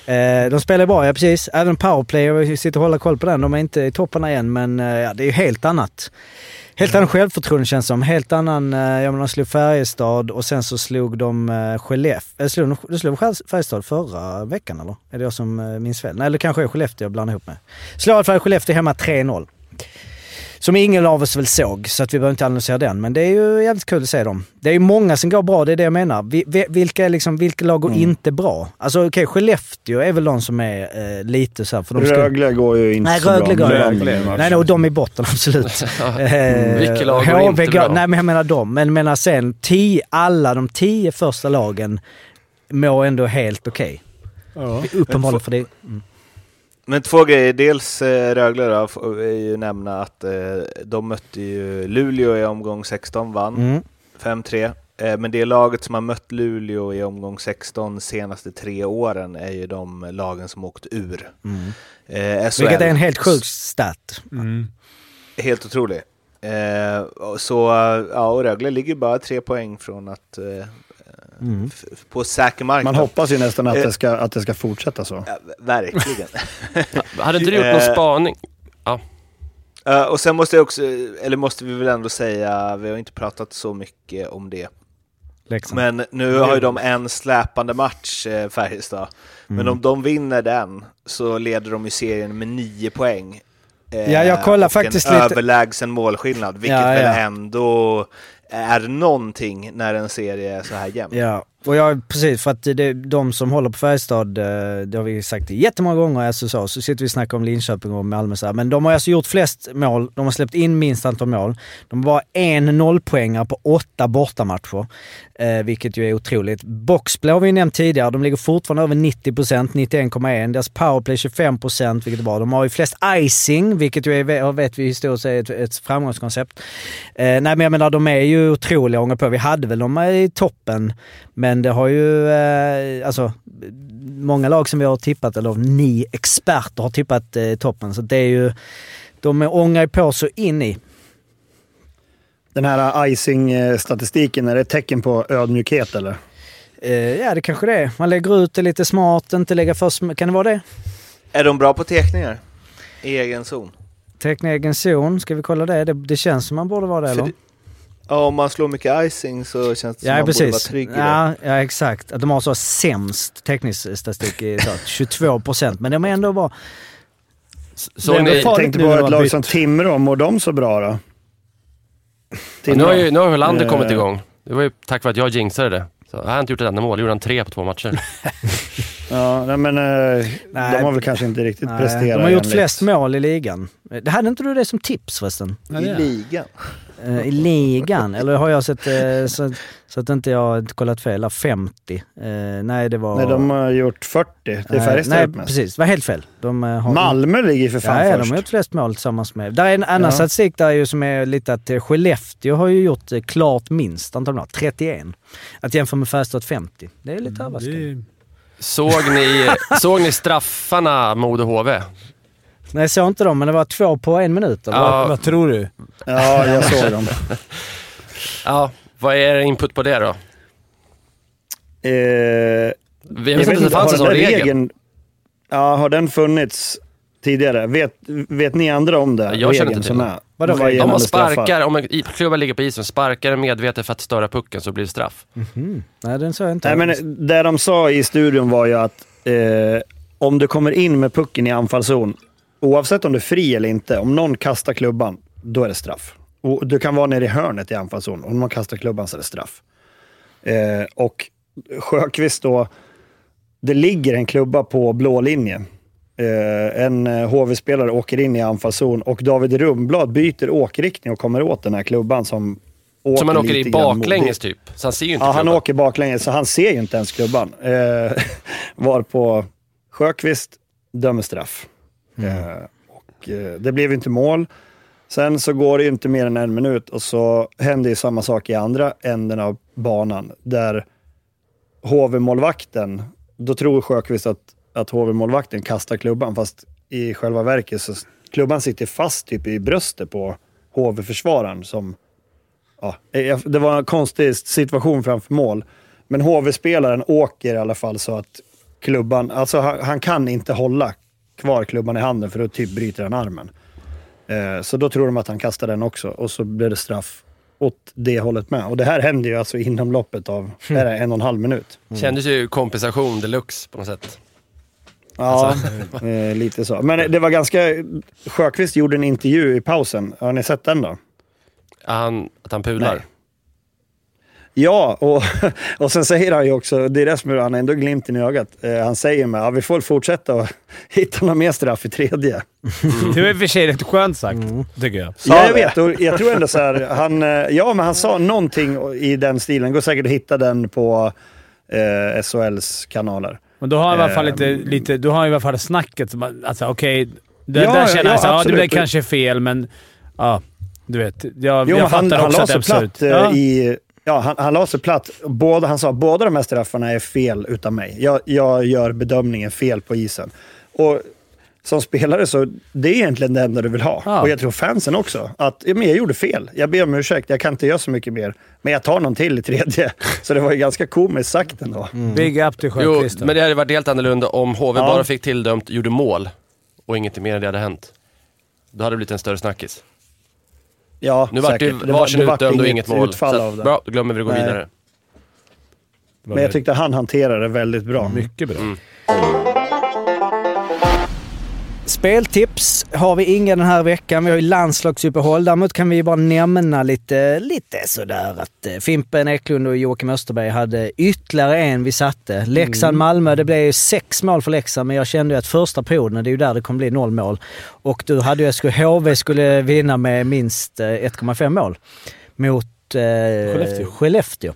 Eh, de spelar bra, ja precis. Även powerplay, jag sitter och håller koll på den. De är inte i topparna än, men eh, ja, det är ju helt annat. Helt annan självförtroende känns som. Helt annan, eh, ja jag menar de slog Färjestad och sen så slog de eh, Skellefteå. Eller eh, slog de, slog Färjestad förra veckan eller? Är det jag som minns fel? Nej, eller kanske är Skellefteå jag blandar ihop med. Slår i alla fall Skellefteå hemma 3-0. Som ingen av oss väl såg, så att vi behöver inte analysera den. Men det är ju jävligt kul att se dem. Det är ju många som går bra, det är det jag menar. Vi, vi, vilka, är liksom, vilka lag går Mm. inte bra? Alltså okej, okay, Skellefteå är väl de som är eh, lite så här, för de ska- Rögle går ju inte Nej, så Rögle bra. går Rögle. Nej, nej, och de är i botten, absolut. Eh, Vilka lag går HV inte bra? Nej, men jag menar dem. Men jag menar sen, tio, alla de tio första lagen mår ändå helt okej. Uppenbarligen för det. Mm. Men två grejer. Dels eh, Rögle då, får vi ju nämna att eh, de mötte ju Luleå i omgång 16, vann Mm. 5-3. Eh, men det laget som har mött Luleå i omgång 16 senaste tre åren är ju de lagen som åkt ur. Mm. Eh. Vilket är en helt sjuk stat. Mm. Helt otrolig. Eh, så, ja, och Rögle ligger bara tre poäng från att eh, Mm. på säker mark. Man hoppas ju nästan att Eh. det ska, att det ska fortsätta så. Ja, verkligen. Hade inte du gjort någon Eh, spaning? Eh, och sen måste jag också, eller måste vi väl ändå säga, vi har inte pratat så mycket om det. Leksand. Men nu har ju de en släpande match, eh, Färjestad. Men Mm. om de vinner den så leder de ju serien med nio poäng. Eh, Ja, jag kollar och faktiskt en lite- överlägsen målskillnad, vilket Ja, väl ja. ändå är någonting när en serie är så här jämn. Ja, och jag, precis för att det, de som håller på Färjestad, eh, det har vi sagt jättemånga gånger i SSA, så sitter vi och snackar om Linköping och Malmö så här. Men de har alltså gjort flest mål, de har släppt in minst antal mål. De har bara en nollpoängare på åtta bortamatcher, eh, vilket ju är otroligt. Boxplay har vi ju nämnt tidigare, de ligger fortfarande över 90%, 91,1%. Deras powerplay 25%, vilket är bra. De har ju flest icing, vilket ju är, vet vi historiskt är ett, ett framgångskoncept. Eh, nej men jag menar, de är ju otroliga att ånga på. Vi hade väl dem i toppen, men det har ju, eh, alltså, många lag som vi har tippat, eller ni experter har tippat eh, toppen, så det är ju, de ångar ju på så in i. Den här icing-statistiken, är det ett tecken på ödmjukhet eller? Eh, ja, det kanske det är. Man lägger ut det lite smart, inte lägga för sm- Kan det vara det? Är de bra på tekningar? I egen zon? Teckna egen zon, ska vi kolla det? Det, det känns som man borde vara det, För eller? det- Ja, om man slår mycket icing så känns det som Ja, man borde vara precis. trygg i det. Ja, ja, exakt. Att de har så sämst teckningsstatistik i så, 22 procent, men de är ändå bra. Det är ni, ändå Jag farligt tänkte på när ett lag bytt. som Timrå, mår de så bra då? Ja, nu har ju nu har Hollander Eh. kommit igång. Det var ju tack vare att jag jinxade det. Så han har inte gjort ett enda mål, gjorde han tre på två matcher. Ja, nej, men eh, Nej. de har väl kanske inte riktigt Nej, presterat de har gjort enligt- flest mål i ligan. Det hade inte du det som tips förresten? I ligan. Eh, I ligan? Eller har jag sett, eh, så, så att inte jag har kollat fel, 50. Eh, nej, det var... Nej, de har gjort 40. Det är Nej, Färjestad Nej, mest. precis. Det var helt fel. De, har... Malmö ligger för fan Ja, ja, först. de har gjort flest mål tillsammans med... Där är en annan Ja. statistik där ju som är lite att Skellefteå har ju gjort klart minst antal mål, 31. Att jämföra med Färjestad 50. Det är lite överraskande. Såg ni, såg ni straffarna Modo HV? Nej, jag såg inte dem, men det var två på en minut. eller? Ja. Vad tror du? Ja, jag såg dem. Ja, vad är er input på det då? Eh, Jag jag visste inte att det fanns en sån regel. regeln- Ja, har den funnits tidigare? Vet, vet ni andra om det? Jag känner inte till det. Vadå, Vad? Om man sparkar, om en klubba ligger på isen, sparkar en medvetet för att störa pucken så blir det straff. Mhm. Nej, den såg jag inte. Nej, men det de sa i studion var ju att eh, om du kommer in med pucken i anfallszon, oavsett om du är fri eller inte, om någon kastar klubban, då är det straff. Och du kan vara nere i hörnet i anfallszon. Om någon kastar klubban så är det straff. Eh, och Sjöqvist då, det ligger en klubba på blå linje. Eh, en eh, HV-spelare åker in i anfallszon och David Rumblad byter åkriktning och kommer åt den här klubban som åker Så man åker lite i baklänges typ. Så han ser ju inte Ja, han åker baklänges, så han ser ju inte ens klubban. Eh, var på Sjöqvist dömer straff. Eh, och, eh, det blev inte mål. Sen så går det inte mer än en minut och så händer ju samma sak i andra änden av banan. Där HV-målvakten, då tror Sjöqvist att, att HV-målvakten kastar klubban, fast i själva verket så klubban sitter fast typ i bröstet på HV-försvararen som ja, eh, det var en konstig situation framför mål. Men HV-spelaren åker i alla fall så att klubban, alltså han, han kan inte hålla kvar klubban i handen för då typ bryter han armen. Eh, så då tror de att han kastar den också och så blir det straff åt det hållet med. Och det här händer ju alltså inom loppet av det, en och en halv minut. Kändes ju kompensation deluxe på något sätt. Ja, eh, lite så. Men det var ganska... Sjöqvist gjorde en intervju i pausen. Har ni sett den då? Han, att han pular. Nej. Ja, och, och sen säger han ju också, det är det som är, han har ändå glimten i ögat. Eh, han säger med, ja, vi får fortsätta och hitta några mer straff i tredje. Det var i och för sig rätt skönt sagt, tycker jag. Ja, jag vet. Och jag tror ändå så här, han, eh, ja men han sa någonting i den stilen. Går säkert att hitta den på eh, SHLs kanaler. Men då har han i alla fall Ehm. lite, lite, då har han i alla fall snacket. Alltså okej, där, Ja, där känner ja, han så, ja, det blev kanske fel, men ja, du vet. Jag, Jo, jag han, fattar han också la att det är absurt. platt eh, Ja. i... Ja, han, han la sig platt. Båda, han sa båda de här straffarna är fel utav mig. Jag, jag gör bedömningen fel på isen. Och som spelare så, det är egentligen det enda du vill ha. Ja. Och jag tror fansen också. Att ja, men jag gjorde fel. Jag ber om ursäkt, jag kan inte göra så mycket mer. Men jag tar någon till i tredje. Så det var ju ganska komiskt sagt ändå. Big up till Jo, Sjöqvist. men det hade varit helt annorlunda om HV Ja. bara fick tilldömt, gjorde mål och ingenting mer än det hade hänt. Då hade det blivit en större snackis. Ja, Nu vart det säkert. var- varsin det vart utdömd och inget mål. utfall Så av att, det. bra, då glömmer vi att gå Nej. vidare. Men jag tyckte han hanterade det väldigt bra. Mycket bra. Speltips har vi inga den här veckan. Vi har ju landslagsuppehåll. Däremot kan vi bara nämna lite, lite sådär att eh, Fimpen Eklund och Joakim Österberg hade ytterligare en vi satte. Leksand-Malmö, det blev ju sex mål för Leksand, men jag kände ju att första perioden, det är ju där det kommer bli noll mål. Och du hade ju HV skulle vinna med minst eh, 1,5 mål mot eh, Skellefteå. Skellefteå.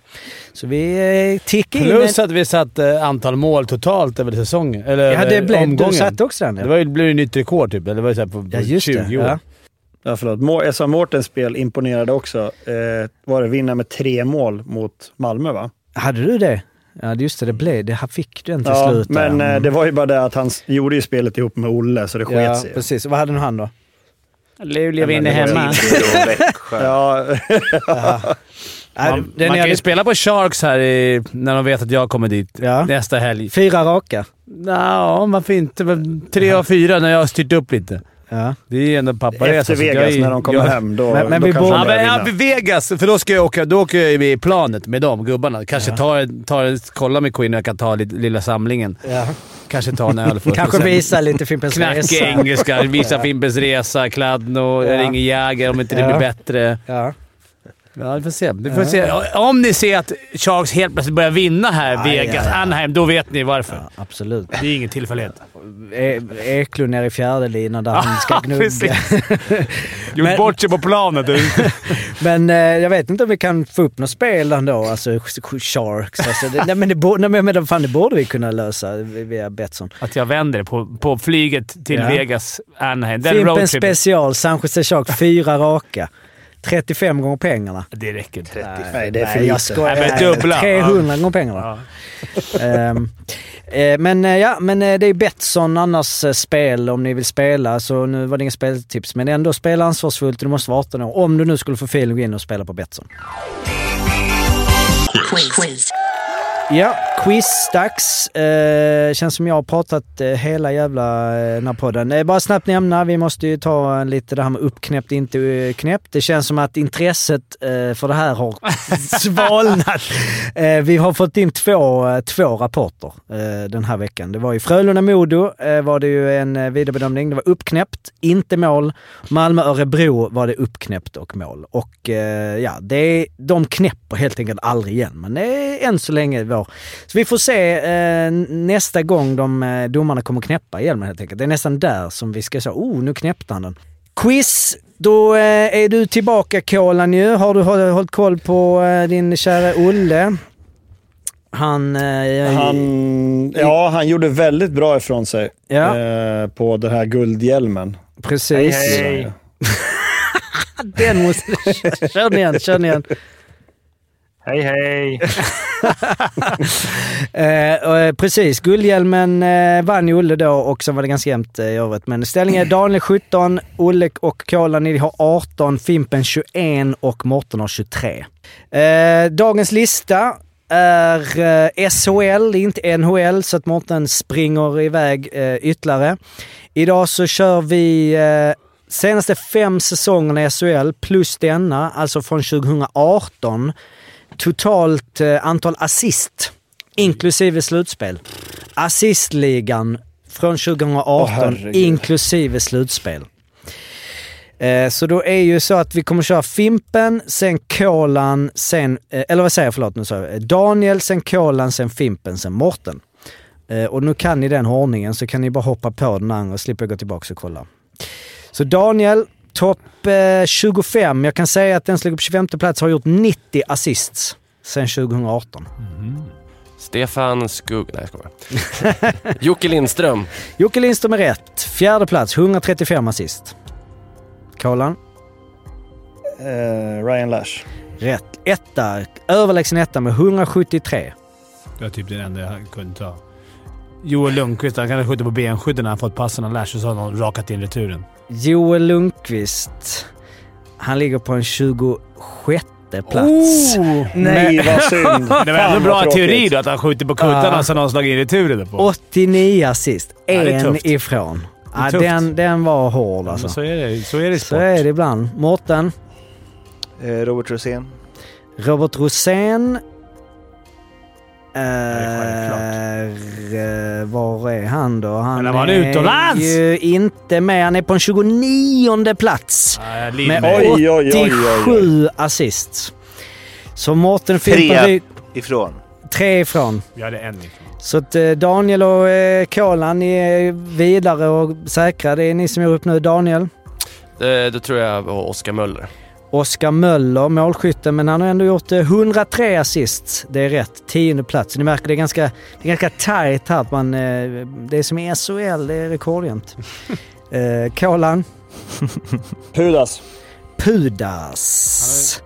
Så vi eh, tickar in... Plus att vi satt eh, antal mål totalt över säsongen. Eller ja, det eh, blev, du omgången. satte också den. Det Ja, var ju, blev ju nytt rekord typ. Eller det var ju så här på, på ja just 20 det. år. Ja. Ja, förlåt. Må- SA Mårtens spel imponerade också. Eh, var det vinna med tre mål mot Malmö, va? Hade du det? Ja, just det. Det blev det. Han fick du en till Ja, slut. men eh, Mm. det var ju bara det att han gjorde ju spelet ihop med Olle, så det sket Ja, sig. precis. Vad hade nu han då? Luleå vinner hemma. Ja, Man, man är kan ju lite- spela på Sharks här i, när de vet att jag kommer dit Ja. nästa helg. Fyra raka. Ja, varför inte? Tre av fyra när jag har styrt upp lite. Ja. Det är ju ändå papparesa. efter jag Vegas är- när de kommer jag, hem, då, Men- men då vi kanske borde- de Ja, men, ja. Vegas, för då ska jag åka, då åker jag med i planet med de gubbarna. Kanske tar, tar, kolla med Queen och jag kan ta lite, lilla samlingen. Ja. Kanske ta en öl först. Kanske visa lite Fimpens Knacka Resa. engelska, visa Fimpens Resa, Kladno, jag Ja. ringer Jäger om inte det Ja. blir bättre. Ja. Ja, vi får se. Vi får se. Om ni ser att Sharks helt plötsligt börjar vinna här, Vegas, aj, aj. Anaheim, då vet ni varför. Ja, absolut. Det är ingen tillfällighet. E- Eklund nere i fjärde linan där han ska gnugga. Gjort bort sig på planet. Men eh, jag vet inte om vi kan få upp något spel ändå, alltså Sharks. Alltså, det, nej, men det, nej, men fan, det borde vi kunna lösa via Betsson. Att jag vänder på, på flyget till Ja. Vegas, Anaheim. Den Fimpen special, San Jose Sharks, fyra raka. 35 gånger pengarna. Det räcker inte. Nej, det är för Nej, jag skojar. Nej, men dubbla. 300 gånger pengarna. Ja. Ehm, eh, men eh, ja, men eh, det är Betsson annars spel om ni vill spela. Så nu var det inga speltips, men ändå spela ansvarsfullt. Du måste vara 18 år. Om du nu skulle få feeling, gå in och spela på Betsson. Ja, quizdags. Eh, känns som jag har pratat eh, hela jävla eh, den här podden. Eh, bara snabbt nämna, vi måste ju ta lite det här med uppknäppt, inte eh, knäppt. Det känns som att intresset eh, för det här har svalnat. Eh, vi har fått in två, två rapporter den här veckan. Det var ju Frölunda-Modo var det ju en vidarebedömning. Det var uppknäppt, inte mål. Malmö-Örebro var det uppknäppt och mål. Och ja, det de knäpper helt enkelt aldrig igen. Men det är än så länge vår. Så vi får se eh, nästa gång de eh, domarna kommer knäppa hjälmen helt enkelt. Det är nästan där som vi ska säga, oh nu knäppte han den. Quiz, då eh, är du tillbaka Kolan ju. Har du håll- hållit koll på eh, din kära Olle? Han... Eh, Han, ja, han gjorde väldigt bra ifrån sig Ja. eh, på den här guldhjälmen. Precis. Hej. Den måste... Kör den igen, kör den igen. Hej, hej! Eh, eh, precis, guldhjälmen eh, vann ju Olle då och sen var det ganska jämnt eh, i övrigt. Men ställningen är Daniel 17, Olle och Kola ni har 18, Fimpen 21 och Morten har 23. Eh, dagens lista är eh, SHL, det är inte NHL, så att Morten springer iväg eh, ytterligare. Idag så kör vi eh, senaste fem säsongerna i SHL plus denna, alltså från 2018. Totalt eh, antal assist, inklusive slutspel. Assistligan från 2018, Åh, herregud. inklusive slutspel. Eh, Så då är ju så att vi kommer köra Fimpen, sen Kolan, sen... eh, Eller vad säger jag? Förlåt, nu sa jag. Daniel, sen Kolan, sen Fimpen, sen Morten. Eh, Och nu kan ni den ordningen så kan ni bara hoppa på den andra och slipper gå tillbaka och kolla. Så Daniel, topp eh, 25. Jag kan säga att den som ligger på 25 plats har gjort 90 assists sen 2018. Stefan Skugg... Nej, jag skojar. Jocke Lindström. Jocke Lindström är rätt. Fjärde plats, 135 assist. Kolan? Eh, Ryan Lash. Rätt. Etta, överlägsen etta med 173. Det var typ det enda jag kunde ta. Joel Lundqvist, han kan ha skjutit på benskydden när han fått passarna lash och så har någon rakat in returen. Joel Lundqvist, han ligger på en 26 plats. Nej, vad synd. Det var ändå bra teori då, att han skjuter på kuddarna Ja. sen har han slagit in returen på. 89 assist. Ja, en tufft. ifrån. Ja, den, den var hård Ja, alltså. men så är det, så är det i Så sport. är det ibland. Mårten, Eh, Robert Rosén. Robert Rosén. Är är, eh, var är han då? Han Eller var han är utomlands? ju inte med. Han är på en 29 plats. Jag Med lider med. Oj, oj, oj, oj, oj. 87 assists. Så Mårten Tre. Ifrån. tre ifrån. Vi hade en ifrån. Så att eh, Daniel och eh, Kolan, ni är vidare och säkra. Det är ni som gör upp nu. Daniel, Det, det tror jag var Oskar Möller. Oskar Möller, målskytten, men han har ändå gjort eh, 103 assists. Det är rätt. Tionde plats. Ni märker det är ganska, det är ganska tajt här. Att man, eh, det är som i SHL, det är rekordjämnt. eh, Kolan, Pudas. Pudas.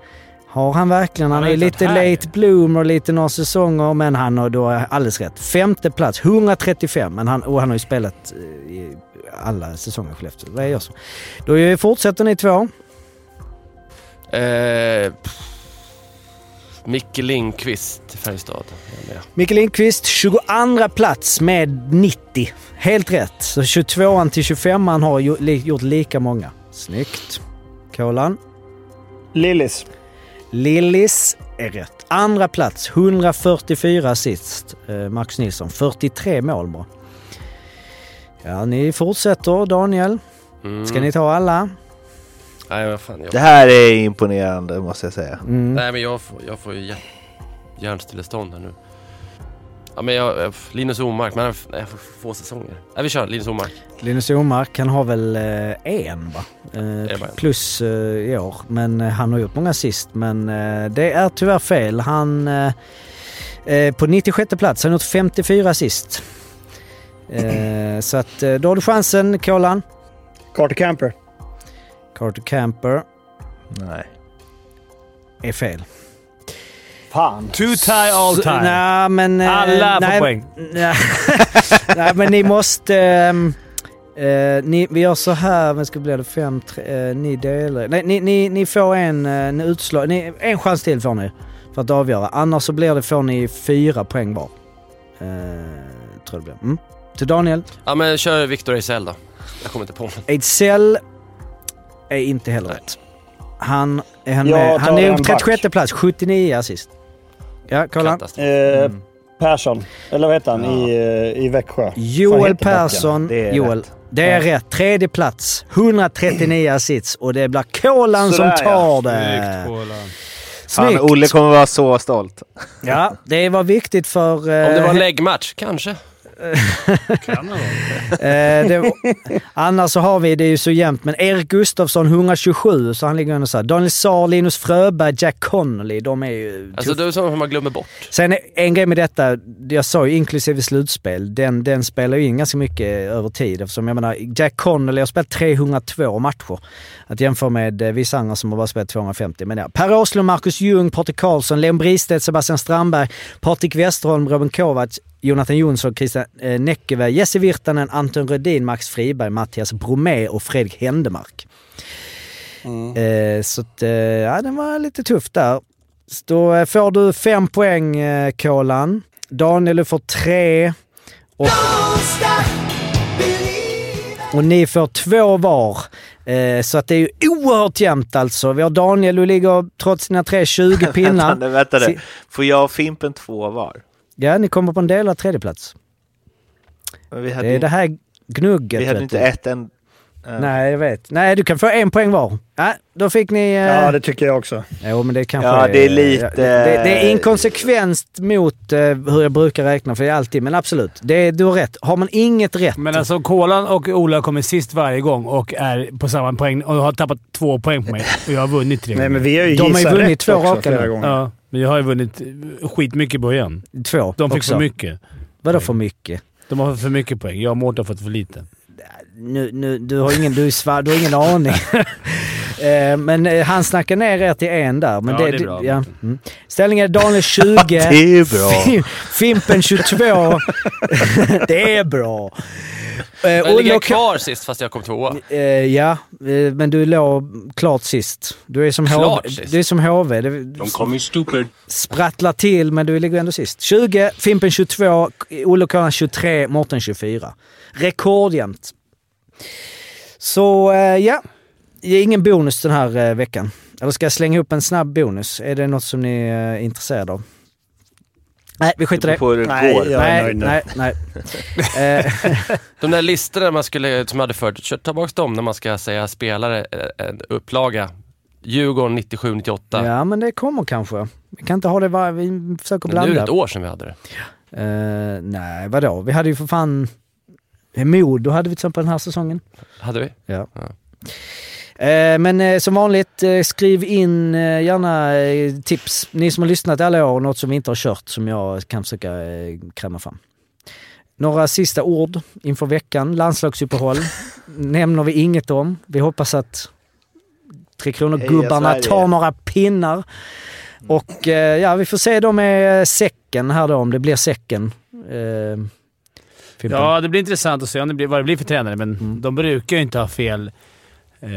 Har han verkligen? Han Han är lite här. late bloomer lite några säsonger, men han har då alldeles rätt. Femte plats, 135, men han, och han har ju spelat eh, i alla säsonger i Skellefteå. Det är jag så. Då eh, fortsätter ni två. Eh, Micke Lindqvist, Färjestad. Mikael Lindqvist, 22 plats med 90. Helt rätt. Så 22an till 25an har ju, li, gjort lika många. Snyggt. Kolan. Lillis. Lillis är rätt. Andra plats, 144 assist. Eh, Max Nilsson, 43 mål bara. Ja, ni fortsätter. Daniel, Mm. ska ni ta alla? Nej, vad fan. Jag, Det här är imponerande måste jag säga. Mm. Nej, men jag får, jag får ju hjär- hjärnstillestånd här nu. Ja, men jag, jag, Linus Omark, men jag får få säsonger. Nej, vi kör Linus Omark. Linus Omark, han har väl eh, en va? Eh, plus eh, i år. Men eh, han har gjort många assist. Men eh, det är tyvärr fel. Han eh, på 96 plats, han har gjort 54 assist. Eh, så att då har du chansen Kolan. Carter Camper. Carter Camper Nej. är fel. Fan. Two tie all Så- time. Nej, men... eh, Alla får nej, poäng. Nej, nej men ni måste... ehm, eh, ni, vi gör så här, men ska bli det fem, tre, eh, ni delar... Nej, ni, ni, ni får en, uh, en utslag... Ni, en chans till får ni för att avgöra. Annars så blir det, får ni fyra poäng var. Eh, tror det blir. Mm. Till Daniel. Ja, men kör Victor Ejdsell då. Jag kommer inte på någon. Ejdsell är inte heller rätt. Han är, han med, han är på back. 36 plats, 79 assist. Ja, kolla. Eh, Mm. Persson. Eller vad heter han? I, eh, I Växjö. Joel? Persson. Det är Joel. rätt. Det är rätt. Tredje plats. 139 assist och det blir Kolan som Sådär, ja. tar Snyggt det. Kolan. Fan, Snyggt. Olle kommer vara så stolt. Ja, det var viktigt för... Om det var en eh, läggmatch, kanske. Kan det eh, det, annars så har vi, det är ju så jämnt, men Erik Gustafsson 127, så han ligger ändå så här. Daniel Saar, Linus Fröberg, Jack Connolly, de är ju Alltså det är som man glömmer bort. Sen en grej med detta, jag sa ju inklusive slutspel, den, den spelar ju in ganska mycket över tid eftersom jag menar Jack Connolly har spelat 302 matcher. Att jämföra med eh, vissa andra som har bara spelat 250. Men ja, Per Åslund, Marcus Ljung, Patrik Karlsson, Leon Bristedt, Sebastian Strandberg, Patrik Westerholm, Robin Kovacs, Jonathan Jonsson, Christian eh, Näckeve, Jesse Virtanen, Anton Rödin, Max Friberg, Mattias Bromé och Fredrik Händemark. Eh, så att, eh, ja, den var lite tuff där. Så Då får du fem poäng Kolan. Daniel du får tre. Och, och ni får två var. Så att det är ju oerhört jämnt alltså. Vi har Daniel, du ligger trots dina tre 20 pinnar. Vänta, vänta nu. Får jag och Fimpen två var? Ja, ni kommer på en delad tredjeplats. Men vi hade, Det är ju- det här gnugget. vi hade inte du. ett en... eh, Nej, jag vet. Nej, du kan få en poäng var. Ja, då fick ni... Eh, Ja, det tycker jag också. Jo, men det kanske Ja, det är lite- Det, det, det är inkonsekvent mot eh, hur jag brukar räkna, för det är alltid... Men absolut, det, du har rätt. Har man inget rätt... Men alltså Kolan och Ola kommer sist varje gång och är på samma poäng och har tappat två poäng på mig. Och jag har vunnit tre Nej, gånger. men vi har ju De har ju vunnit två raka nu. gånger. Ja, men jag har ju vunnit skitmycket i början. Två De fick också. för mycket. Vadå för mycket? De har för mycket poäng. Jag och Mårten har fått för lite. Nu, nu, du, har ingen, du, är svar, du har ingen aning. Eh, men eh, han snackar ner er till en där. Men Ja, det är bra. Ja. Mm. Ställningen är Daniel 20. Det är bra. Fim- Fimpen 22. det är bra. Eh, Jag Olle ligger och- kvar sist fast jag kom tvåa. Eh, ja, eh, men du låg klart sist. Du är som Klart HV. Du är som HV. Det De kommer stupid. sprattlar till, men du ligger ändå sist. 20, Fimpen 22, Olle och Karan 23, Mårten 24. Rekordjämnt. Så eh, ja, det är ingen bonus den här eh, veckan. Eller ska jag slänga upp en snabb bonus? Är det något som ni är intresserade av? Nej, vi skiter i Det Nej, går. Nej, nej, nej. Eh, De där listorna man skulle, som jag hade förut, kör tillbaka dem när man ska säga spelare, eh, en upplaga. Djurgården 97-98. ja, men det kommer kanske. Vi kan inte ha det var vi försöker Men nu är det blanda. ett år sedan vi hade det. Eh, nej, vadå? Vi hade ju för fan... Modo hade vi till exempel den här säsongen. Hade vi? Ja. Eh, men eh, som vanligt, eh, skriv in eh, gärna eh, tips. Ni som har lyssnat alla år, något som vi inte har kört som jag kan försöka eh, kräma fram. Några sista ord inför veckan. Landslagsuppehåll nämner vi inget om. Vi hoppas att Tre Kronor-gubbarna tar några pinnar. Och eh, ja, vi får se då med säcken här då, om det blir säcken. Eh, Fimpen. Ja, det blir intressant att se om det blir, vad det blir för tränare, men Mm. de brukar ju inte ha fel... Eh,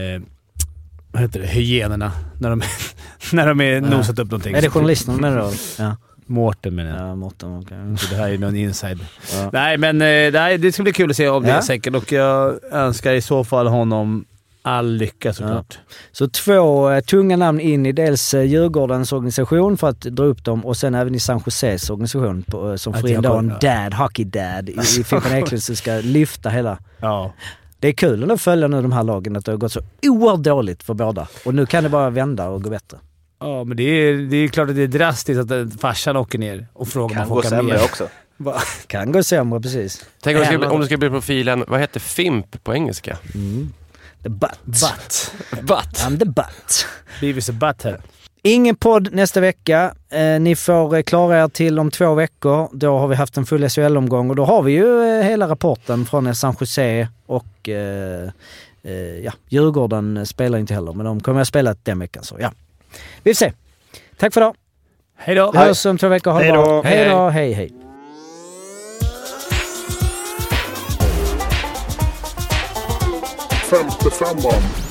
vad heter det? Hyenorna. När de, när de är nosat upp någonting. Är det journalisterna menar du? Ja, Mårten menar jag. ja Mårten. Så det här är någon inside. Ja. Nej, men eh, nej, det ska bli kul att se om det Ja. är säkert och jag önskar i så fall honom all lycka såklart. Så två eh, tunga namn in i dels eh, Djurgårdens organisation för att dra upp dem och sen även i San Joses organisation på, eh, som får in då en dad, hockey dad i, i Fimpen Eklund som ska lyfta hela. Ja. det är kul ändå att följa nu de här lagen, att det har gått så oerhört dåligt för båda. Och nu kan det bara vända och gå bättre. Ja, men det är, det är klart att det är drastiskt att eh, farsan åker ner och frågar om Kan han får gå åka sämre med. också. Kan gå sämre, precis. Tänk om det, ska, om ska bli profilen, vad heter FIMP på engelska? The butt. Butt. Butt. I'm the butt. Beavis a butthead. Ingen podd nästa vecka. Eh, ni får eh, klara er till om två veckor. Då har vi haft en full SHL-omgång och då har vi ju eh, hela rapporten från San Jose och eh, eh, ja, Djurgården eh, spelar inte heller, men de kommer att spela den veckan. Så ja, vi får se. Tack för idag. Hej då! Vi hörs om två veckor. Ha det Hej bra. då. Hej då. Hej, hej. Femte femman.